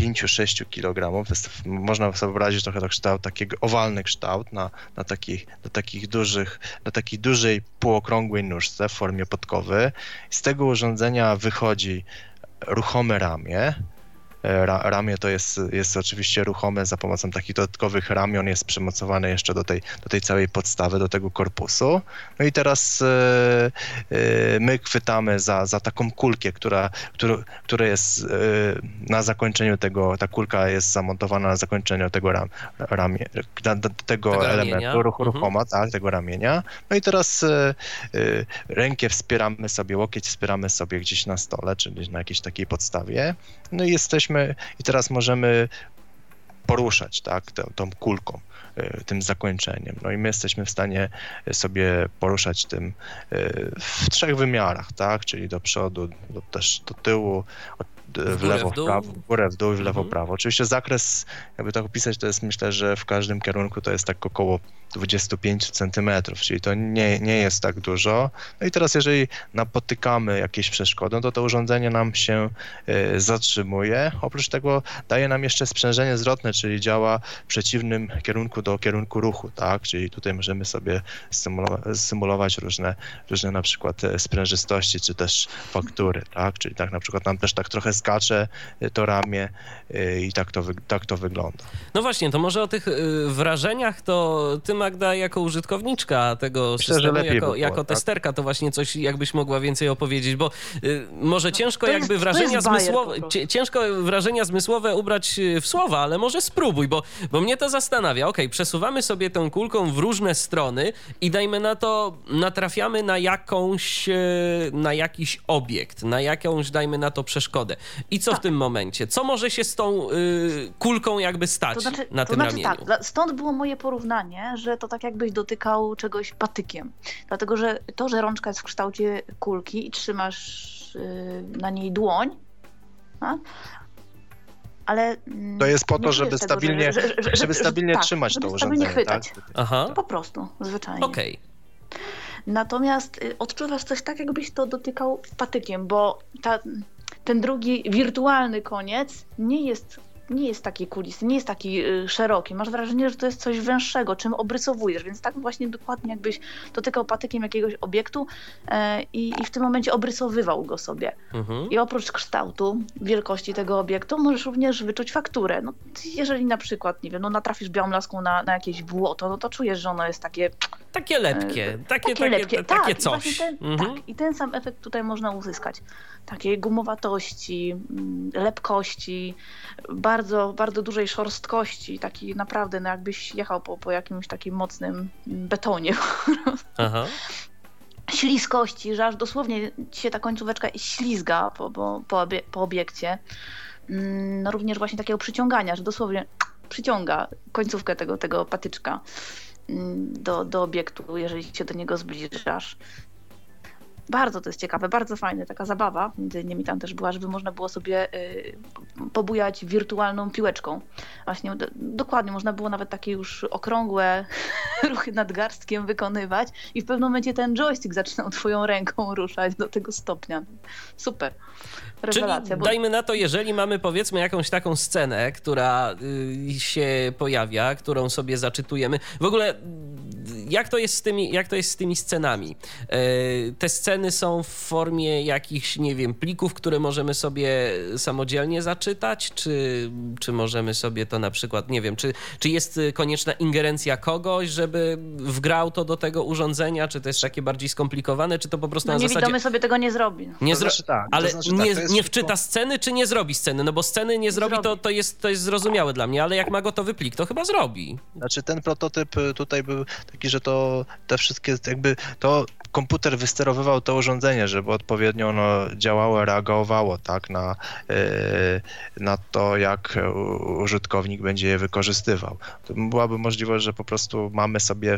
5-6 kg. Można sobie wyobrazić trochę kształt, takiego owalny kształt na, na, takich, na takich dużych, na takiej dużej półokrągłej nóżce w formie podkowy. Z tego urządzenia wychodzi ruchome ramię, ramię to jest, jest oczywiście ruchome za pomocą takich dodatkowych ramion, jest przymocowane jeszcze do tej, do tej całej podstawy, do tego korpusu. No i teraz e, e, my chwytamy za, za taką kulkę, która, która, która jest na zakończeniu tego, ta kulka jest zamontowana na zakończeniu tego ram, ramię, tego, tego elementu ruch, mhm. ruchoma, tak, tego ramienia. No i teraz rękę wspieramy sobie, łokieć wspieramy sobie gdzieś na stole, czyli na jakiejś takiej podstawie. No i jesteśmy jesteśmy i teraz możemy poruszać, tak, tą, tą kulką, y, tym zakończeniem. No i my jesteśmy w stanie sobie poruszać tym y, w trzech wymiarach, tak, czyli do przodu, do, też do tyłu, w, lewo, w, prawo, w górę, w dół i w lewo, mhm. prawo. Oczywiście zakres, jakby tak opisać, to jest myślę, że w każdym kierunku to jest tak około 25 centymetrów, czyli to nie, nie jest tak dużo. No i teraz jeżeli napotykamy jakieś przeszkody, no to to urządzenie nam się y, zatrzymuje. Oprócz tego daje nam jeszcze sprzężenie zwrotne, czyli działa w przeciwnym kierunku do kierunku ruchu, tak? Czyli tutaj możemy sobie symulować, symulować różne, różne na przykład e, sprężystości, czy też faktury, tak? Czyli tak na przykład nam też tak trochę skacze y, to ramię y, i tak to, tak to wygląda. No właśnie, to może o tych y, wrażeniach to ty Magda jako użytkowniczka tego Myślę, systemu, jako, było, jako tak? testerka to właśnie coś jakbyś mogła więcej opowiedzieć, bo może no, ciężko jest, jakby wrażenia zmysłowe, ciężko wrażenia zmysłowe ubrać w słowa, ale może spróbuj, bo, bo mnie to zastanawia. Okej, okay, przesuwamy sobie tą kulką w różne strony i dajmy na to, natrafiamy na jakąś, na jakiś obiekt, na jakąś, dajmy na to, przeszkodę. I co tak. w tym momencie? Co może się z tą y, kulką jakby stać to znaczy, na to tym znaczy ramieniu? Tak, stąd było moje porównanie, że to tak jakbyś dotykał czegoś patykiem. Dlatego, że to, że rączka jest w kształcie kulki i trzymasz y, na niej dłoń, a? ale. Mm, to jest po to, żeby tego, stabilnie, że, że, że, żeby stabilnie tak, trzymać żeby to urządzenie. Tak? chwytać. Tak? Aha. Po prostu, zwyczajnie. Okej. Okay. Natomiast y, odczuwasz coś tak, jakbyś to dotykał patykiem, bo ta, ten drugi wirtualny koniec nie jest nie jest taki kulisty, nie jest taki y, szeroki. Masz wrażenie, że to jest coś węższego, czym obrysowujesz, więc tak właśnie dokładnie jakbyś dotykał patykiem jakiegoś obiektu e, i, i, w tym momencie obrysowywał go sobie. Mhm. I oprócz kształtu, wielkości tego obiektu, możesz również wyczuć fakturę. No, jeżeli na przykład, nie wiem, no natrafisz białą laską na, na jakieś błoto, no to czujesz, że ono jest takie... Takie lepkie, e, takie, takie, lepkie. takie, tak, coś. Ten, mhm. Tak, i ten sam efekt tutaj można uzyskać. Takiej gumowatości, mm, lepkości, bardzo, bardzo dużej szorstkości, taki naprawdę, no jakbyś jechał po, po jakimś takim mocnym betonie. (laughs) Aha. Śliskości, że aż dosłownie się ta końcóweczka ślizga po, po, po, obie, po obiekcie. mm, no również właśnie takiego przyciągania, że dosłownie przyciąga końcówkę tego, tego patyczka mm, do, do obiektu, jeżeli się do niego zbliżasz. Bardzo to jest ciekawe, bardzo fajne, taka zabawa. Między innymi tam też była, żeby można było sobie y, pobujać wirtualną piłeczką. Właśnie do, dokładnie, można było nawet takie już okrągłe (laughs) ruchy nadgarstkiem wykonywać i w pewnym momencie ten joystick zaczynał twoją ręką ruszać do tego stopnia. Super. Rewelacja. Czyli bo... dajmy na to, jeżeli mamy powiedzmy jakąś taką scenę, która y, się pojawia, którą sobie zaczytujemy. W ogóle jak to jest z tymi, jak to jest z tymi scenami? E, te sceny są w formie jakichś, nie wiem, plików, które możemy sobie samodzielnie zaczytać, czy, czy możemy sobie to na przykład, nie wiem, czy, czy jest konieczna ingerencja kogoś, żeby wgrał to do tego urządzenia, czy to jest takie bardziej skomplikowane, czy to po prostu no, na niewidomy zasadzie... sobie tego nie zrobi. Nie zro... Znaczy tak, ale znaczy nie, tak, nie wczyta sceny, czy nie zrobi sceny? No bo sceny nie zrobi, zrobi. To, to, jest, to jest zrozumiałe dla mnie, ale jak ma gotowy plik, to chyba zrobi. Znaczy ten prototyp tutaj był taki, że to te wszystkie jakby to komputer wysterowywał to urządzenie, żeby odpowiednio ono działało, reagowało tak, na, e, na to, jak użytkownik będzie je wykorzystywał. Byłaby możliwość, że po prostu mamy sobie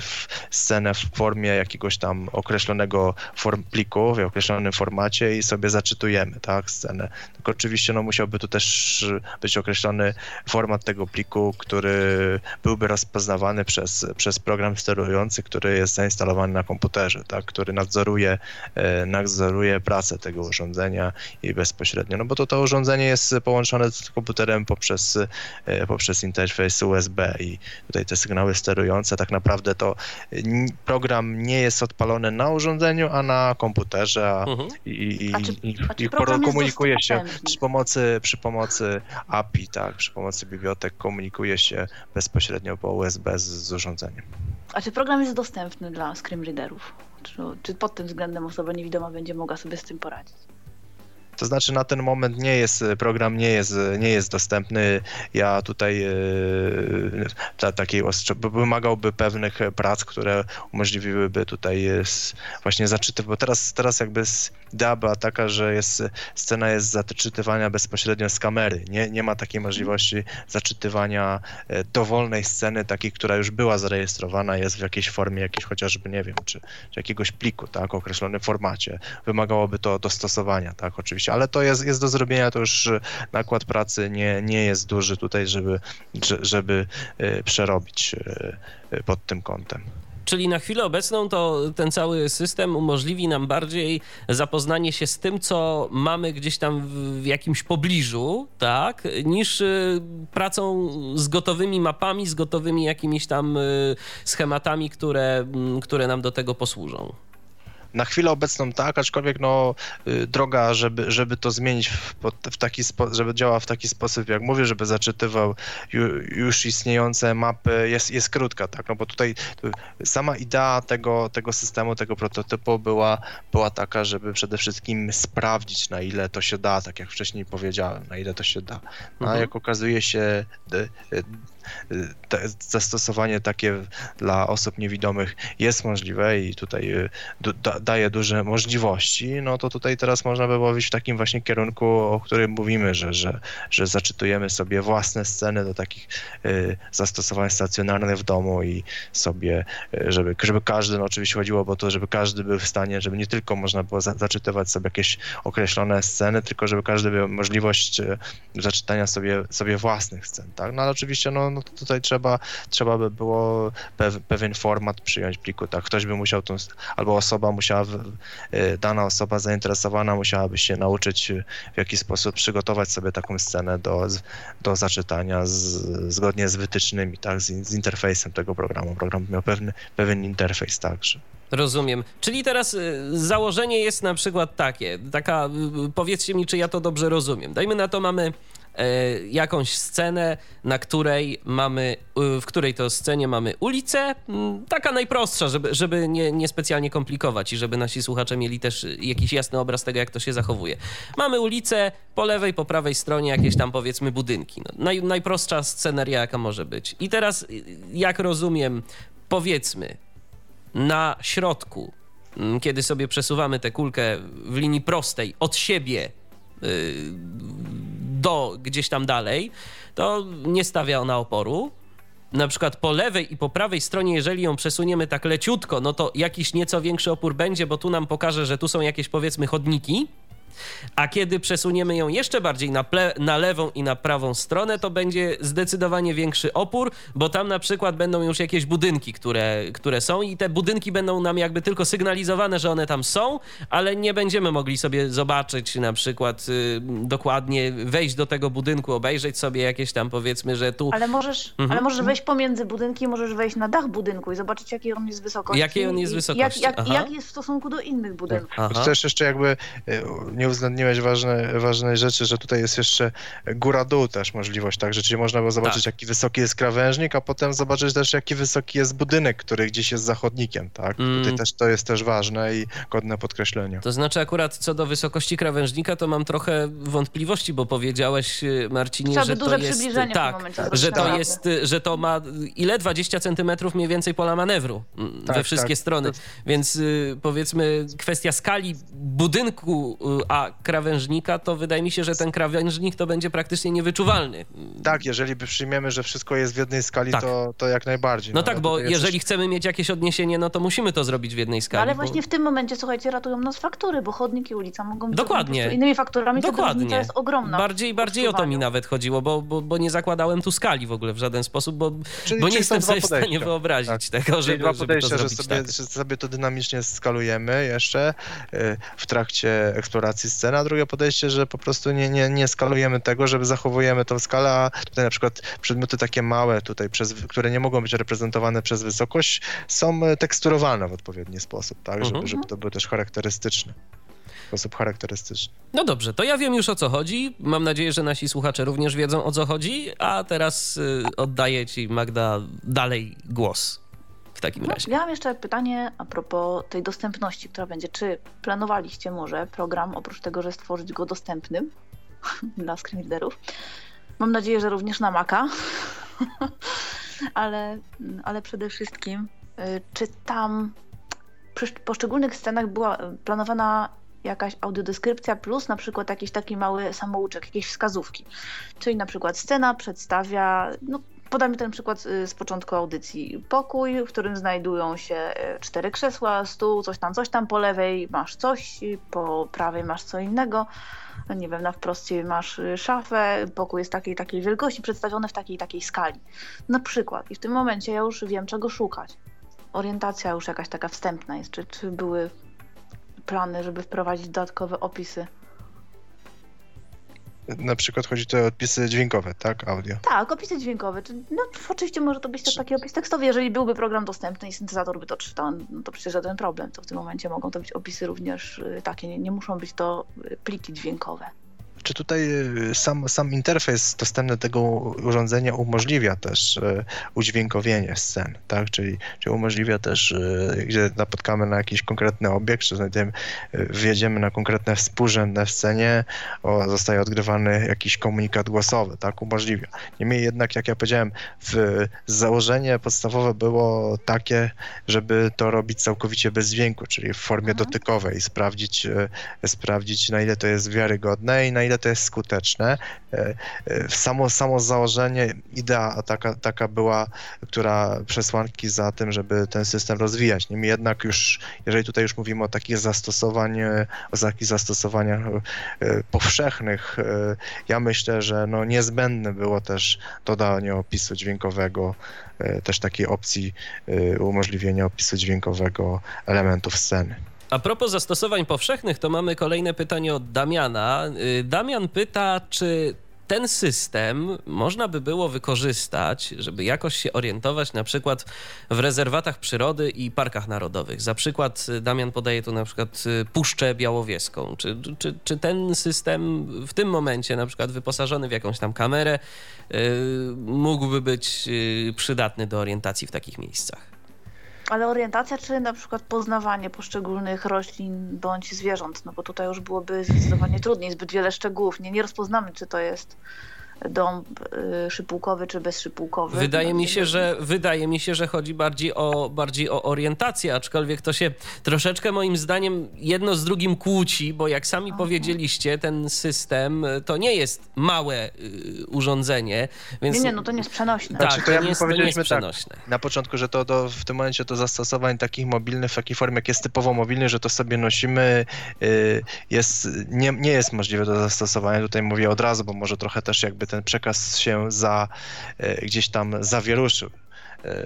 scenę w formie jakiegoś tam określonego form pliku, w określonym formacie i sobie zaczytujemy tak, scenę. Tylko oczywiście no, musiałby tu też być określony format tego pliku, który byłby rozpoznawany przez, przez program sterujący, który jest zainstalowany na komputerze, tak, który nadzoruje, e, nadzoruje pracę tego urządzenia i bezpośrednio, no bo to to urządzenie jest połączone z komputerem poprzez, e, poprzez interfejs USB i tutaj te sygnały sterujące, tak naprawdę to program nie jest odpalony na urządzeniu, a na komputerze a, mhm. i, i, a czy, i, i komunikuje się przy pomocy, przy pomocy API, tak, przy pomocy bibliotek komunikuje się bezpośrednio po USB z, z urządzeniem. A czy program jest dostępny dla screen readerów? Czy, czy pod tym względem osoba niewidoma będzie mogła sobie z tym poradzić? To znaczy na ten moment nie jest, program nie jest, nie jest dostępny. Ja tutaj e, ta, takiej wymagałby pewnych prac, które umożliwiłyby tutaj właśnie zaczytywać, bo teraz, teraz jakby idea taka, że jest, scena jest zaczytywania bezpośrednio z kamery. Nie, nie ma takiej możliwości zaczytywania e, dowolnej sceny, takiej, która już była zarejestrowana, jest w jakiejś formie, jakiejś chociażby, nie wiem, czy, czy jakiegoś pliku, tak, określonym formacie. Wymagałoby to dostosowania, tak, oczywiście ale to jest, jest do zrobienia, to już nakład pracy nie, nie jest duży tutaj, żeby, żeby e, przerobić e, pod tym kątem. Czyli na chwilę obecną to ten cały system umożliwi nam bardziej zapoznanie się z tym, co mamy gdzieś tam w jakimś pobliżu, tak, niż e, pracą z gotowymi mapami, z gotowymi jakimiś tam schematami, które, które nam do tego posłużą. Na chwilę obecną tak, aczkolwiek no, y, droga, żeby, żeby to zmienić w, w taki sposób, żeby działał w taki sposób, jak mówię, żeby zaczytywał już istniejące mapy, jest, jest krótka, tak, no bo tutaj sama idea tego, tego systemu, tego prototypu była, była taka, żeby przede wszystkim sprawdzić, na ile to się da, tak jak wcześniej powiedziałem, na ile to się da. No, mhm. a jak okazuje się, zastosowanie takie dla osób niewidomych jest możliwe i tutaj y, daje duże możliwości, no to tutaj teraz można by łowić w takim właśnie kierunku, o którym mówimy, że, że, że zaczytujemy sobie własne sceny do takich y, zastosowań stacjonarnych w domu i sobie, y, żeby, żeby każdy, no oczywiście chodziło o to, żeby każdy był w stanie, żeby nie tylko można było za, zaczytywać sobie jakieś określone sceny, tylko żeby każdy miał możliwość zaczytania sobie, sobie własnych scen, tak? No ale oczywiście, no, no tutaj trzeba, trzeba by było pewien format przyjąć pliku, tak? Ktoś by musiał tą, albo osoba musiała, y, dana osoba zainteresowana musiałaby się nauczyć w jaki sposób przygotować sobie taką scenę do, do zaczytania z, zgodnie z wytycznymi, tak? Z, z interfejsem tego programu. Program miał pewny, pewien interfejs także. Rozumiem. Czyli teraz y, założenie jest na przykład takie, taka, y, powiedzcie mi, czy ja to dobrze rozumiem. Dajmy na to mamy jakąś scenę, na której mamy, e, w której to scenie mamy ulicę, taka najprostsza, żeby, żeby nie, nie specjalnie komplikować i żeby nasi słuchacze mieli też jakiś jasny obraz tego, jak to się zachowuje. Mamy ulicę, po lewej, po prawej stronie jakieś tam powiedzmy budynki. No, naj, najprostsza sceneria, jaka może być. I teraz, jak rozumiem, powiedzmy, na środku, kiedy sobie przesuwamy tę kulkę w linii prostej od siebie do gdzieś tam dalej, to nie stawia ona oporu. Na przykład po lewej i po prawej stronie, jeżeli ją przesuniemy tak leciutko, no to jakiś nieco większy opór będzie, bo tu nam pokaże, że tu są jakieś powiedzmy chodniki a kiedy przesuniemy ją jeszcze bardziej na, ple, na lewą i na prawą stronę, to będzie zdecydowanie większy opór, bo tam na przykład będą już jakieś budynki, które, które są i te budynki będą nam jakby tylko sygnalizowane, że one tam są, ale nie będziemy mogli sobie zobaczyć na przykład y, dokładnie, wejść do tego budynku, obejrzeć sobie jakieś tam powiedzmy, że tu... Ale możesz, mhm. ale możesz wejść pomiędzy budynki, możesz wejść na dach budynku i zobaczyć, jakiej on jest wysokości. Jakiej on jest wysokości. Jak, jak, jak jest w stosunku do innych budynków. Aha. Też jeszcze jakby y, nie uwzględniłeś ważne, ważnej rzeczy, że tutaj jest jeszcze góra-dół też możliwość, tak, że czyli można było zobaczyć, tak. jaki wysoki jest krawężnik, a potem zobaczyć też, jaki wysoki jest budynek, który gdzieś jest zachodnikiem, tak. Mm. Tutaj też to jest też ważne i godne podkreślenia. To znaczy akurat co do wysokości krawężnika, to mam trochę wątpliwości, bo powiedziałeś, y, Marcinie, Chciałby że duże to jest... przybliżenie tak, momencie, że to jest, y, że to ma ile? 20 centymetrów mniej więcej pola manewru tak, we wszystkie tak. strony. Więc y, powiedzmy kwestia skali budynku, a krawężnika, to wydaje mi się, że ten krawężnik to będzie praktycznie niewyczuwalny. Tak, jeżeli by przyjmiemy, że wszystko jest w jednej skali, tak. to, to jak najbardziej. No, no tak, bo jeżeli coś... chcemy mieć jakieś odniesienie, no to musimy to zrobić w jednej skali. No ale bo... właśnie w tym momencie, słuchajcie, ratują nas faktury, bo chodnik i ulica mogą być Dokładnie. innymi fakturami, Dokładnie. to jest ogromna. Bardziej, bardziej o to mi nawet chodziło, bo, bo, bo nie zakładałem tu skali w ogóle w żaden sposób, bo, czyli, bo nie jestem sobie w stanie wyobrazić tak. tego, żeby, dwa podejścia, żeby to że, sobie, tak. że sobie to dynamicznie skalujemy jeszcze y, w trakcie eksploracji sceny, a drugie podejście, że po prostu nie, nie, nie skalujemy tego, żeby zachowujemy tą skalę, a tutaj na przykład przedmioty takie małe, tutaj przez, które nie mogą być reprezentowane przez wysokość, są e, teksturowane w odpowiedni sposób, tak, żeby, mhm. żeby to było też charakterystyczne sposób charakterystyczny. No dobrze, to ja wiem już o co chodzi. Mam nadzieję, że nasi słuchacze również wiedzą o co chodzi, a teraz y, oddaję ci Magda dalej głos. Takim no, razie. Ja mam jeszcze pytanie a propos tej dostępności, która będzie. Czy planowaliście może program, oprócz tego, że stworzyć go dostępnym (laughs) dla screenreaderów? Mam nadzieję, że również na Maca, (laughs) ale, ale przede wszystkim, y, czy tam przy poszczególnych scenach była planowana jakaś audiodeskrypcja plus na przykład jakiś taki mały samouczek, jakieś wskazówki. Czyli na przykład scena przedstawia, no podamy ten przykład y, z początku audycji. Pokój, w którym znajdują się y, cztery krzesła, stół, coś tam, coś tam. Po lewej masz coś, po prawej masz co innego. Nie wiem, na wprost masz y, szafę, pokój jest takiej takiej wielkości, przedstawiony w takiej takiej skali. Na przykład. I w tym momencie ja już wiem, czego szukać. Orientacja już jakaś taka wstępna jest. Czy, czy były plany, żeby wprowadzić dodatkowe opisy. Na przykład chodzi tu o opisy dźwiękowe, tak? Audio. Tak, opisy dźwiękowe. No, oczywiście może to być też taki opis tekstowy. Jeżeli byłby program dostępny i syntezator by to czytał, no to przecież żaden problem. To w tym momencie mogą to być opisy również y, takie. Nie, nie muszą być to y, pliki dźwiękowe. Czy tutaj y, sam, sam interfejs dostępny tego urządzenia umożliwia też y, udźwiękowienie scen, tak? Czyli, czyli umożliwia też, y, gdzie napotkamy na jakiś konkretny obiekt, czy znajdziemy, wjedziemy na konkretne współrzędne scenie, o, zostaje odgrywany jakiś komunikat głosowy, tak? Umożliwia. Niemniej jednak, jak ja powiedziałem, w, założenie podstawowe było takie, żeby to robić całkowicie bez dźwięku, czyli w formie mhm. dotykowej, sprawdzić, sprawdzić na ile to jest wiarygodne i na ile ile to jest skuteczne. E, e, samo, samo założenie, idea taka, taka była, która przesłanki za tym, żeby ten system rozwijać. Niemniej jednak już, jeżeli tutaj już mówimy o takich zastosowań, o takich zastosowaniach e, powszechnych, ja myślę, że no niezbędne było też dodanie opisu dźwiękowego, też takiej opcji umożliwienia opisu dźwiękowego elementów sceny. A propos zastosowań powszechnych, to mamy kolejne pytanie od Damiana. Y, Damian pyta, czy ten system można by było wykorzystać, żeby jakoś się orientować na przykład w rezerwatach przyrody i parkach narodowych. Za przykład y, Damian podaje tu na przykład y, Puszczę Białowieską. Czy, czy, czy ten system w tym momencie na przykład wyposażony w jakąś tam kamerę mógłby być przydatny do orientacji w takich miejscach? Ale orientacja, czy na przykład poznawanie poszczególnych roślin bądź zwierząt, no bo tutaj już byłoby zdecydowanie trudniej, zbyt wiele szczegółów. Nie, nie rozpoznamy, czy to jest dom y, szypułkowy czy bezszypułkowy. Wydaje mi się, że wydaje mi się, że chodzi bardziej o, bardziej o orientację, aczkolwiek to się troszeczkę moim zdaniem jedno z drugim kłóci, bo jak sami powiedzieliście, ten system to nie jest małe y, urządzenie, więc... Nie, nie, no to nie jest przenośne. Tak, Znaczy, to, to ja bym jest, to nie jest powiedzieliśmy tak. przenośne. Na początku, że to do, w tym momencie do zastosowań takich mobilnych w takiej formie, jak jest typowo mobilny, że to sobie nosimy, y, jest, nie, nie jest możliwe do zastosowania. Tutaj mówię od razu, bo może trochę też jakby ten przekaz się za, y, gdzieś tam zawieruszył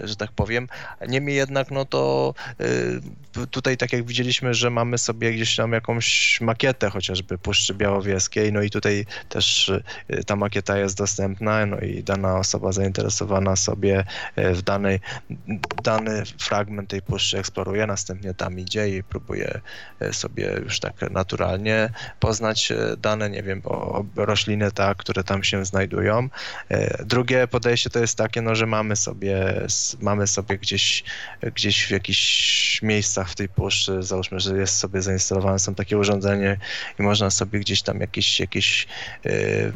że tak powiem. Niemniej jednak, no to y, tutaj tak jak widzieliśmy, że mamy sobie gdzieś tam jakąś makietę chociażby Puszczy Białowieskiej, no i tutaj też y, ta makieta jest dostępna, no i dana osoba zainteresowana sobie w danej, dany fragment tej puszczy eksploruje, następnie tam idzie i próbuje sobie już tak naturalnie poznać dane, nie wiem, o, rośliny, tak, które tam się znajdują. Drugie podejście to jest takie, no, że mamy sobie, mamy sobie gdzieś, gdzieś w jakichś miejscach w tej puszczy, załóżmy, że jest sobie zainstalowane, są takie urządzenie i można sobie gdzieś tam jakieś, jakieś yy,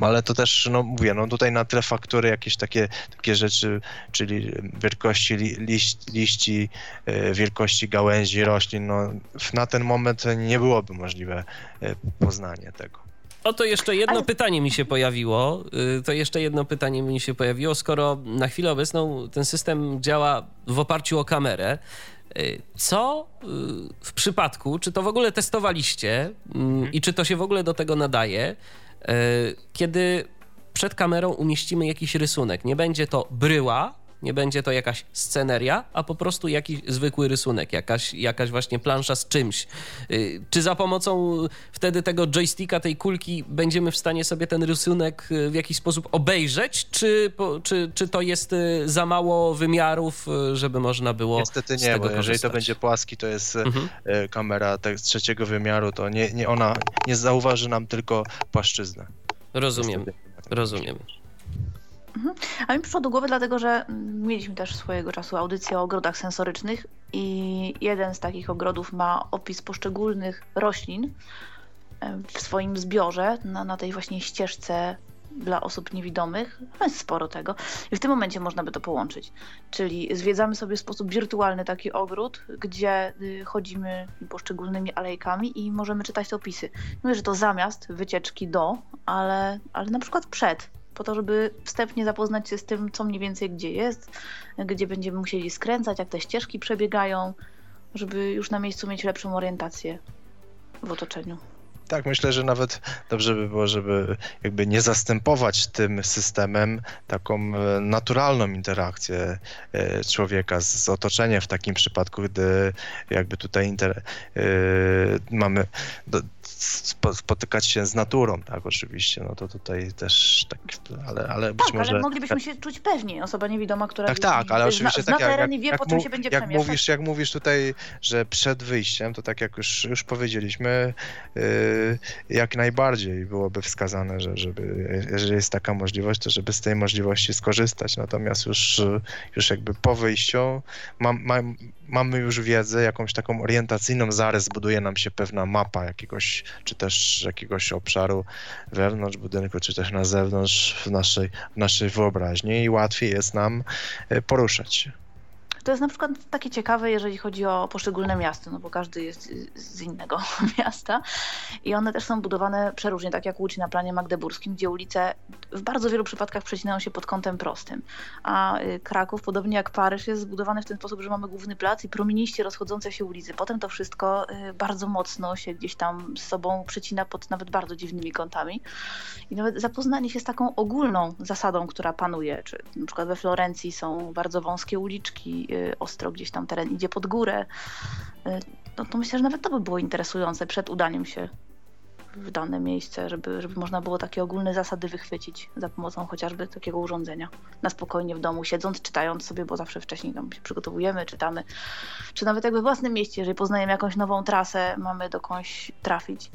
ale to też, no mówię, no tutaj na tle faktury jakieś takie, takie rzeczy, czyli wielkości li, liść, liści, yy, wielkości gałęzi roślin, no na ten moment nie byłoby możliwe yy, poznanie tego. O to jeszcze jedno Ale- pytanie mi się pojawiło. Y, To jeszcze jedno pytanie mi się pojawiło. Skoro na chwilę obecną ten system działa w oparciu o kamerę, y, co y, w przypadku, czy to w ogóle testowaliście mm, i czy to się w ogóle do tego nadaje, kiedy przed kamerą umieścimy jakiś rysunek? Nie będzie to bryła, nie będzie to jakaś sceneria, a po prostu jakiś zwykły rysunek, jakaś, jakaś właśnie plansza z czymś. Y, Czy za pomocą wtedy tego joysticka, tej kulki, będziemy w stanie sobie ten rysunek y, w jakiś sposób obejrzeć, czy, czy, czy to jest y, za mało wymiarów, żeby można było Niestety nie, bo jeżeli to korzystać? będzie płaski, to jest Mhm. kamera tak, z trzeciego wymiaru, to nie, nie, ona nie zauważy nam tylko płaszczyznę. Rozumiem, Niestety. rozumiem. A mi przyszło do głowy, dlatego że mieliśmy też swojego czasu audycję o ogrodach sensorycznych i jeden z takich ogrodów ma opis poszczególnych roślin w swoim zbiorze na, na tej właśnie ścieżce dla osób niewidomych. No Jest sporo tego. I w tym momencie można by to połączyć. Czyli zwiedzamy sobie w sposób wirtualny taki ogród, gdzie y, chodzimy poszczególnymi alejkami i możemy czytać te opisy. Mówię, że to zamiast wycieczki do, ale, ale na przykład przed po to, żeby wstępnie zapoznać się z tym, co mniej więcej gdzie jest, gdzie będziemy musieli skręcać, jak te ścieżki przebiegają, żeby już na miejscu mieć lepszą orientację w otoczeniu. Tak, myślę, że nawet dobrze by było, żeby jakby nie zastępować tym systemem taką e, naturalną interakcję e, człowieka z, otoczeniem w takim przypadku, gdy jakby tutaj inter, e, mamy spotykać się z naturą, tak, oczywiście, no to tutaj też tak, ale, ale być Tak, może... ale moglibyśmy się czuć pewniej. Osoba niewidoma, która Tak, tak, ale zna, oczywiście zna tak, i jak, wie, jak, po czym się będzie jak mówisz, jak mówisz tutaj, że przed wyjściem, to tak jak już, już powiedzieliśmy, yy, jak najbardziej byłoby wskazane, że żeby, jeżeli jest taka możliwość, to żeby z tej możliwości skorzystać. Natomiast już, już jakby po wyjściu mam, mam, mamy już wiedzę, jakąś taką orientacyjną zarys, buduje nam się pewna mapa jakiegoś, czy też jakiegoś obszaru wewnątrz budynku, czy też na zewnątrz w naszej, w naszej wyobraźni i łatwiej jest nam e, poruszać się. To jest na przykład takie ciekawe, jeżeli chodzi o poszczególne miasta, no bo każdy jest z- innego (laughs) miasta i one też są budowane przeróżnie, tak jak Łódź na planie magdeburskim, gdzie ulice w bardzo wielu przypadkach przecinają się pod kątem prostym, a y, Kraków, podobnie jak Paryż, jest zbudowany w ten sposób, że mamy główny plac i promieniście rozchodzące się ulicy. Potem to wszystko y, bardzo mocno się gdzieś tam z sobą przecina pod nawet bardzo dziwnymi kątami i nawet zapoznanie się z taką ogólną zasadą, która panuje, czy na przykład we Florencji są bardzo wąskie uliczki, ostro gdzieś tam teren idzie pod górę, y, no to myślę, że nawet to by było interesujące przed udaniem się w dane miejsce, żeby, żeby można było takie ogólne zasady wychwycić za pomocą chociażby takiego urządzenia. Na spokojnie w domu, siedząc, czytając sobie, bo zawsze wcześniej tam się przygotowujemy, czytamy. Czy nawet jakby w własnym mieście, jeżeli poznajemy jakąś nową trasę, mamy dokądś trafić,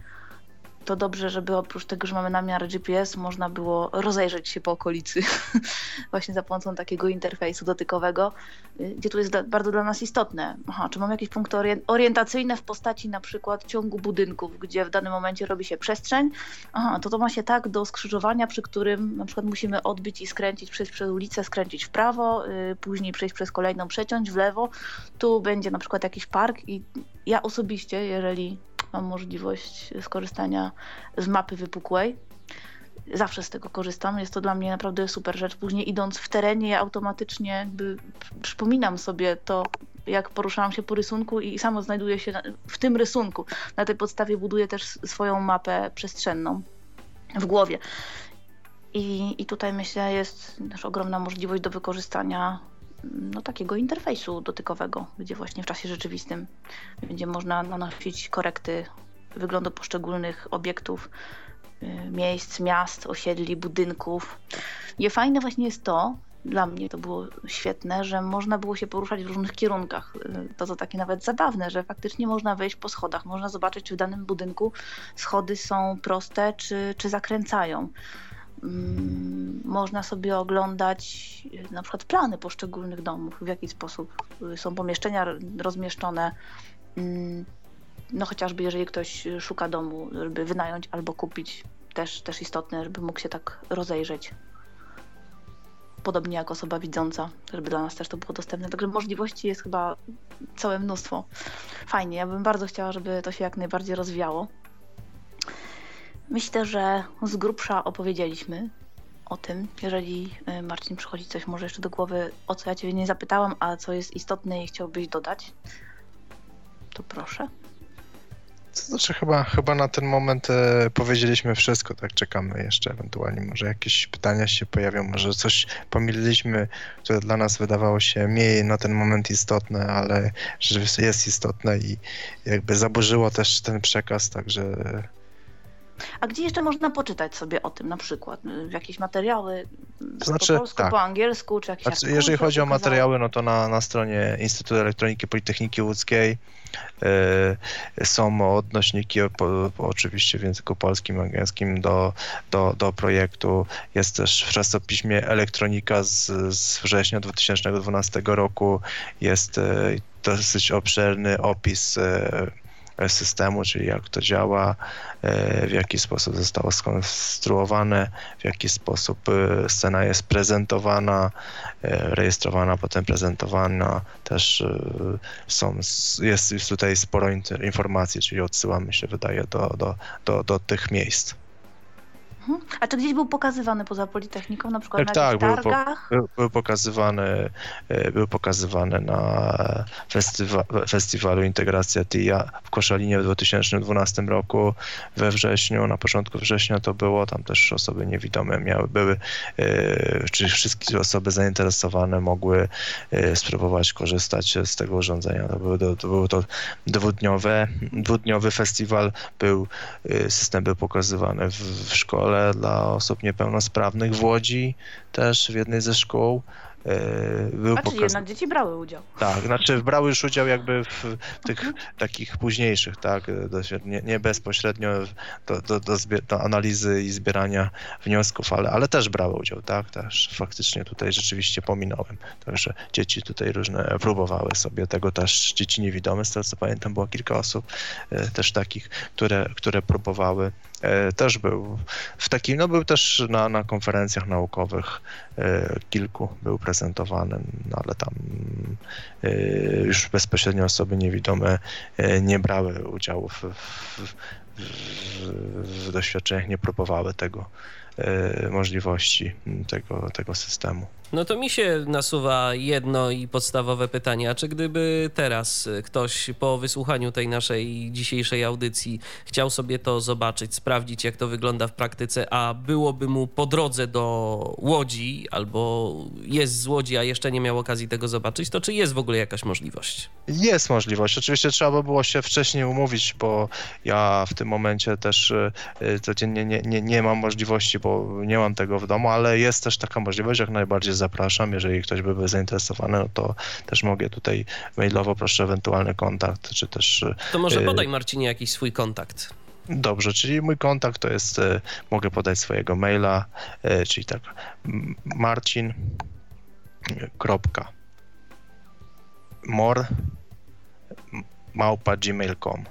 to dobrze, żeby oprócz tego, że mamy namiar GPS, można było rozejrzeć się po okolicy (laughs) właśnie za pomocą takiego interfejsu dotykowego, y, gdzie tu jest bardzo dla nas istotne. Aha, czy mamy jakieś punkty orientacyjne w postaci na przykład ciągu budynków, gdzie w danym momencie robi się przestrzeń. Aha, to to ma się tak do skrzyżowania, przy którym na przykład musimy odbić i skręcić, przejść przez ulicę, skręcić w prawo, yy, później przejść przez kolejną, przeciąć w lewo. Tu będzie na przykład jakiś park i ja osobiście, jeżeli mam możliwość skorzystania z mapy wypukłej. Zawsze z tego korzystam. Jest to dla mnie naprawdę super rzecz. Później idąc w terenie, ja automatycznie jakby przypominam sobie to, jak poruszałam się po rysunku i samo znajduję się w tym rysunku. Na tej podstawie buduję też swoją mapę przestrzenną w głowie. I, i tutaj myślę jest też ogromna możliwość do wykorzystania no, takiego interfejsu dotykowego, gdzie właśnie w czasie rzeczywistym będzie można nanosić korekty wyglądu poszczególnych obiektów, y, miejsc, miast, osiedli, budynków. I fajne właśnie jest to, dla mnie to było świetne, że można było się poruszać w różnych kierunkach. Y, to to takie nawet zabawne, że faktycznie można wejść po schodach, można zobaczyć, czy w danym budynku schody są proste, czy, czy zakręcają. Mm, można sobie oglądać y, na przykład plany poszczególnych domów, w jaki sposób y, są pomieszczenia rozmieszczone. Mm, no chociażby jeżeli ktoś szuka domu, żeby wynająć albo kupić, też, też istotne, żeby mógł się tak rozejrzeć. Podobnie jak osoba widząca, żeby dla nas też to było dostępne. Także możliwości jest chyba całe mnóstwo. Fajnie, ja bym bardzo chciała, żeby to się jak najbardziej rozwijało. Myślę, że z grubsza opowiedzieliśmy o tym. Jeżeli y, Marcin przychodzi coś może jeszcze do głowy, o co ja Cię nie zapytałam, a co jest istotne i chciałbyś dodać, to proszę. To znaczy chyba, chyba na ten moment e, powiedzieliśmy wszystko, tak czekamy jeszcze ewentualnie, może jakieś pytania się pojawią, może coś pomyliliśmy, które dla nas wydawało się mniej na ten moment istotne, ale rzeczywiście jest istotne i jakby zaburzyło też ten przekaz, także a gdzie jeszcze można poczytać sobie o tym na przykład? W jakieś materiały to znaczy, po polsku, tak. po angielsku, czy jakieś znaczy, Jeżeli chodzi o materiały, no to na, na stronie Instytutu Elektroniki Politechniki Łódzkiej y, są odnośniki po, oczywiście w języku polskim, angielskim do, do, do projektu. Jest też w czasopiśmie Elektronika z, z września 2012 roku. Jest y, dosyć obszerny opis y, systemu, czyli jak to działa, e, w jaki sposób zostało skonstruowane, w jaki sposób e, scena jest prezentowana, e, rejestrowana, potem prezentowana. Też są, jest tutaj sporo informacji, czyli odsyłamy się, wydaje, do, do, do, do tych miejsc. A czy gdzieś był pokazywany poza Politechniką, na przykład tak, na tak, targach? Był, był, był, pokazywany, e, był pokazywany na festiwa festiwalu Integracja TIA w Koszalinie w 2012 roku, we wrześniu, na początku września to było, tam też osoby niewidome miały, były, e, czy wszystkie osoby zainteresowane mogły e, spróbować korzystać z tego urządzenia. To był, to, to był to dwudniowe, dwudniowy festiwal, był, system był pokazywany w, w szkole, dla osób niepełnosprawnych w Łodzi, też w jednej ze szkół. E, był A, pokaz... jednak dzieci brały udział. Tak, znaczy brały już udział jakby w, tych mhm. takich późniejszych, tak, nie, nie bezpośrednio do, do, do, do, analizy i zbierania wniosków, ale, ale też brały udział, tak, też faktycznie tutaj rzeczywiście pominąłem, także dzieci tutaj różne próbowały sobie tego też, dzieci niewidome, z tego co pamiętam było kilka osób e, też takich, które, które próbowały E, też był w takim, no był też na, na konferencjach naukowych e, kilku był prezentowany, no ale tam e, już bezpośrednio osoby niewidome nie brały udziału w, w, w, w doświadczeniach, nie próbowały tego możliwości tego, tego systemu. No to mi się nasuwa jedno i podstawowe pytanie. A czy gdyby teraz ktoś po wysłuchaniu tej naszej dzisiejszej audycji chciał sobie to zobaczyć, sprawdzić, jak to wygląda w praktyce, a byłoby mu po drodze do Łodzi albo jest z Łodzi, a jeszcze nie miał okazji tego zobaczyć, to czy jest w ogóle jakaś możliwość? Jest możliwość. Oczywiście trzeba by było się wcześniej umówić, bo ja w tym momencie też y, codziennie nie, nie, nie mam możliwości, bo nie mam tego w domu, ale jest też taka możliwość, jak najbardziej zapraszam. Jeżeli ktoś by był zainteresowany, no to też mogę tutaj mailowo proszę ewentualny kontakt, czy też... To może y, podaj Marcinie jakiś swój kontakt. Dobrze, czyli mój kontakt to jest, e, mogę podać swojego maila, e, czyli tak, marcin, kropka, mor, małpa gmail.com,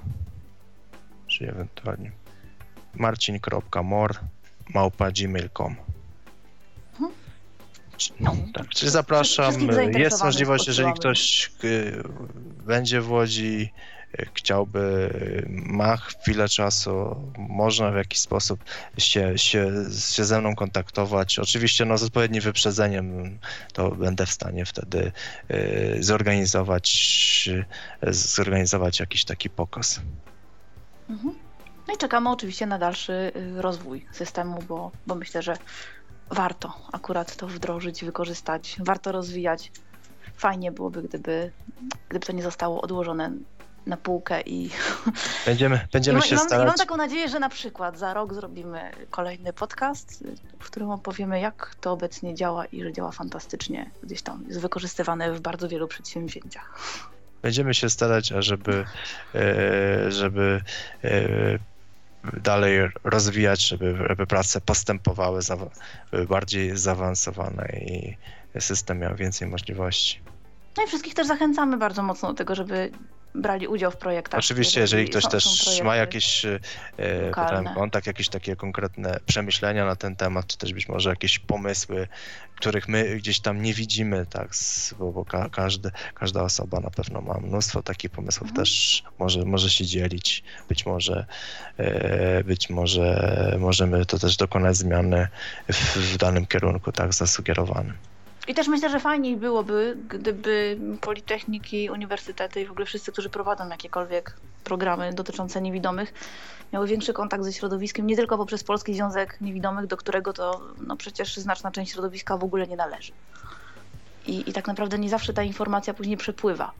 czyli ewentualnie marcin.mor, małpa gmail.com. No, Tak, czyli zapraszam. Jest możliwość, jeżeli ktoś y, będzie w Łodzi, y, chciałby, ma chwilę czasu, można w jakiś sposób się, się, się ze mną kontaktować. Oczywiście no, z odpowiednim wyprzedzeniem to będę w stanie wtedy y, zorganizować, y, zorganizować jakiś taki pokaz. Mhm. No i czekamy oczywiście na dalszy y, rozwój systemu, bo, bo myślę, że warto akurat to wdrożyć, wykorzystać, warto rozwijać. Fajnie byłoby, gdyby, gdyby to nie zostało odłożone na półkę i, (laughs) Będziemy, I, będziemy i, się mam, i starać. mam taką nadzieję, że na przykład za rok zrobimy kolejny podcast, w którym opowiemy, jak to obecnie działa i że działa fantastycznie. Gdzieś tam jest wykorzystywane w bardzo wielu przedsięwzięciach. (laughs) Będziemy się starać, ażeby e, żeby e, dalej rozwijać, żeby, żeby prace postępowały, zawa- były bardziej zaawansowane i system miał więcej możliwości. No i wszystkich też zachęcamy bardzo mocno do tego, żeby brali udział w projektach. Oczywiście, jeżeli ktoś są- też są ma jakiś e, kontakt, jakieś takie konkretne przemyślenia na ten temat, czy też być może jakieś pomysły, których my gdzieś tam nie widzimy, tak, bo, bo ka, każdy, każda osoba na pewno ma mnóstwo takich pomysłów, Mhm. też może, może się dzielić, być może, e, być może możemy to też dokonać zmiany w, w danym kierunku, tak, zasugerowanym. I też myślę, że fajniej byłoby, gdyby politechniki, uniwersytety i w ogóle wszyscy, którzy prowadzą jakiekolwiek programy dotyczące niewidomych, miały większy kontakt ze środowiskiem, nie tylko poprzez Polski Związek Niewidomych, do którego to no przecież znaczna część środowiska w ogóle nie należy. I, I tak naprawdę nie zawsze ta informacja później przepływa.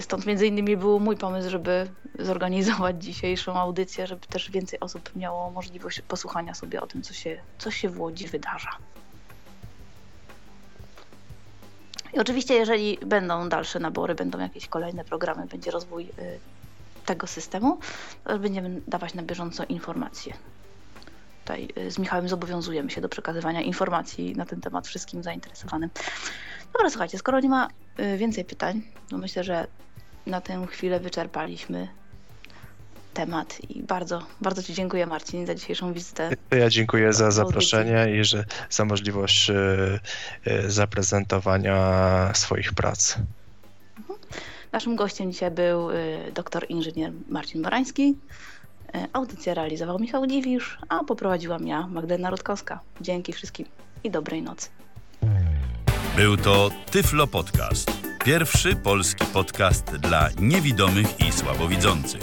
Stąd między innymi był mój pomysł, żeby zorganizować dzisiejszą audycję, żeby też więcej osób miało możliwość posłuchania sobie o tym, co się, co się w Łodzi wydarza. I oczywiście, jeżeli będą dalsze nabory, będą jakieś kolejne programy, będzie rozwój y, tego systemu, będziemy dawać na bieżąco informacje. Tutaj y, z Michałem zobowiązujemy się do przekazywania informacji na ten temat wszystkim zainteresowanym. Dobra, słuchajcie, skoro nie ma y, więcej pytań, to myślę, że na tę chwilę wyczerpaliśmy temat i bardzo, bardzo Ci dziękuję Marcin za dzisiejszą wizytę. Ja dziękuję za zaproszenie i że za możliwość e, e, zaprezentowania swoich prac. Naszym gościem dzisiaj był y, doktor inżynier Marcin Morański. Y, Audycję realizował Michał Dziwisz, a poprowadziłam ja, Magdalena Rutkowska. Dzięki wszystkim i dobrej nocy. Był to Tyflo Podcast. Pierwszy polski podcast dla niewidomych i słabowidzących.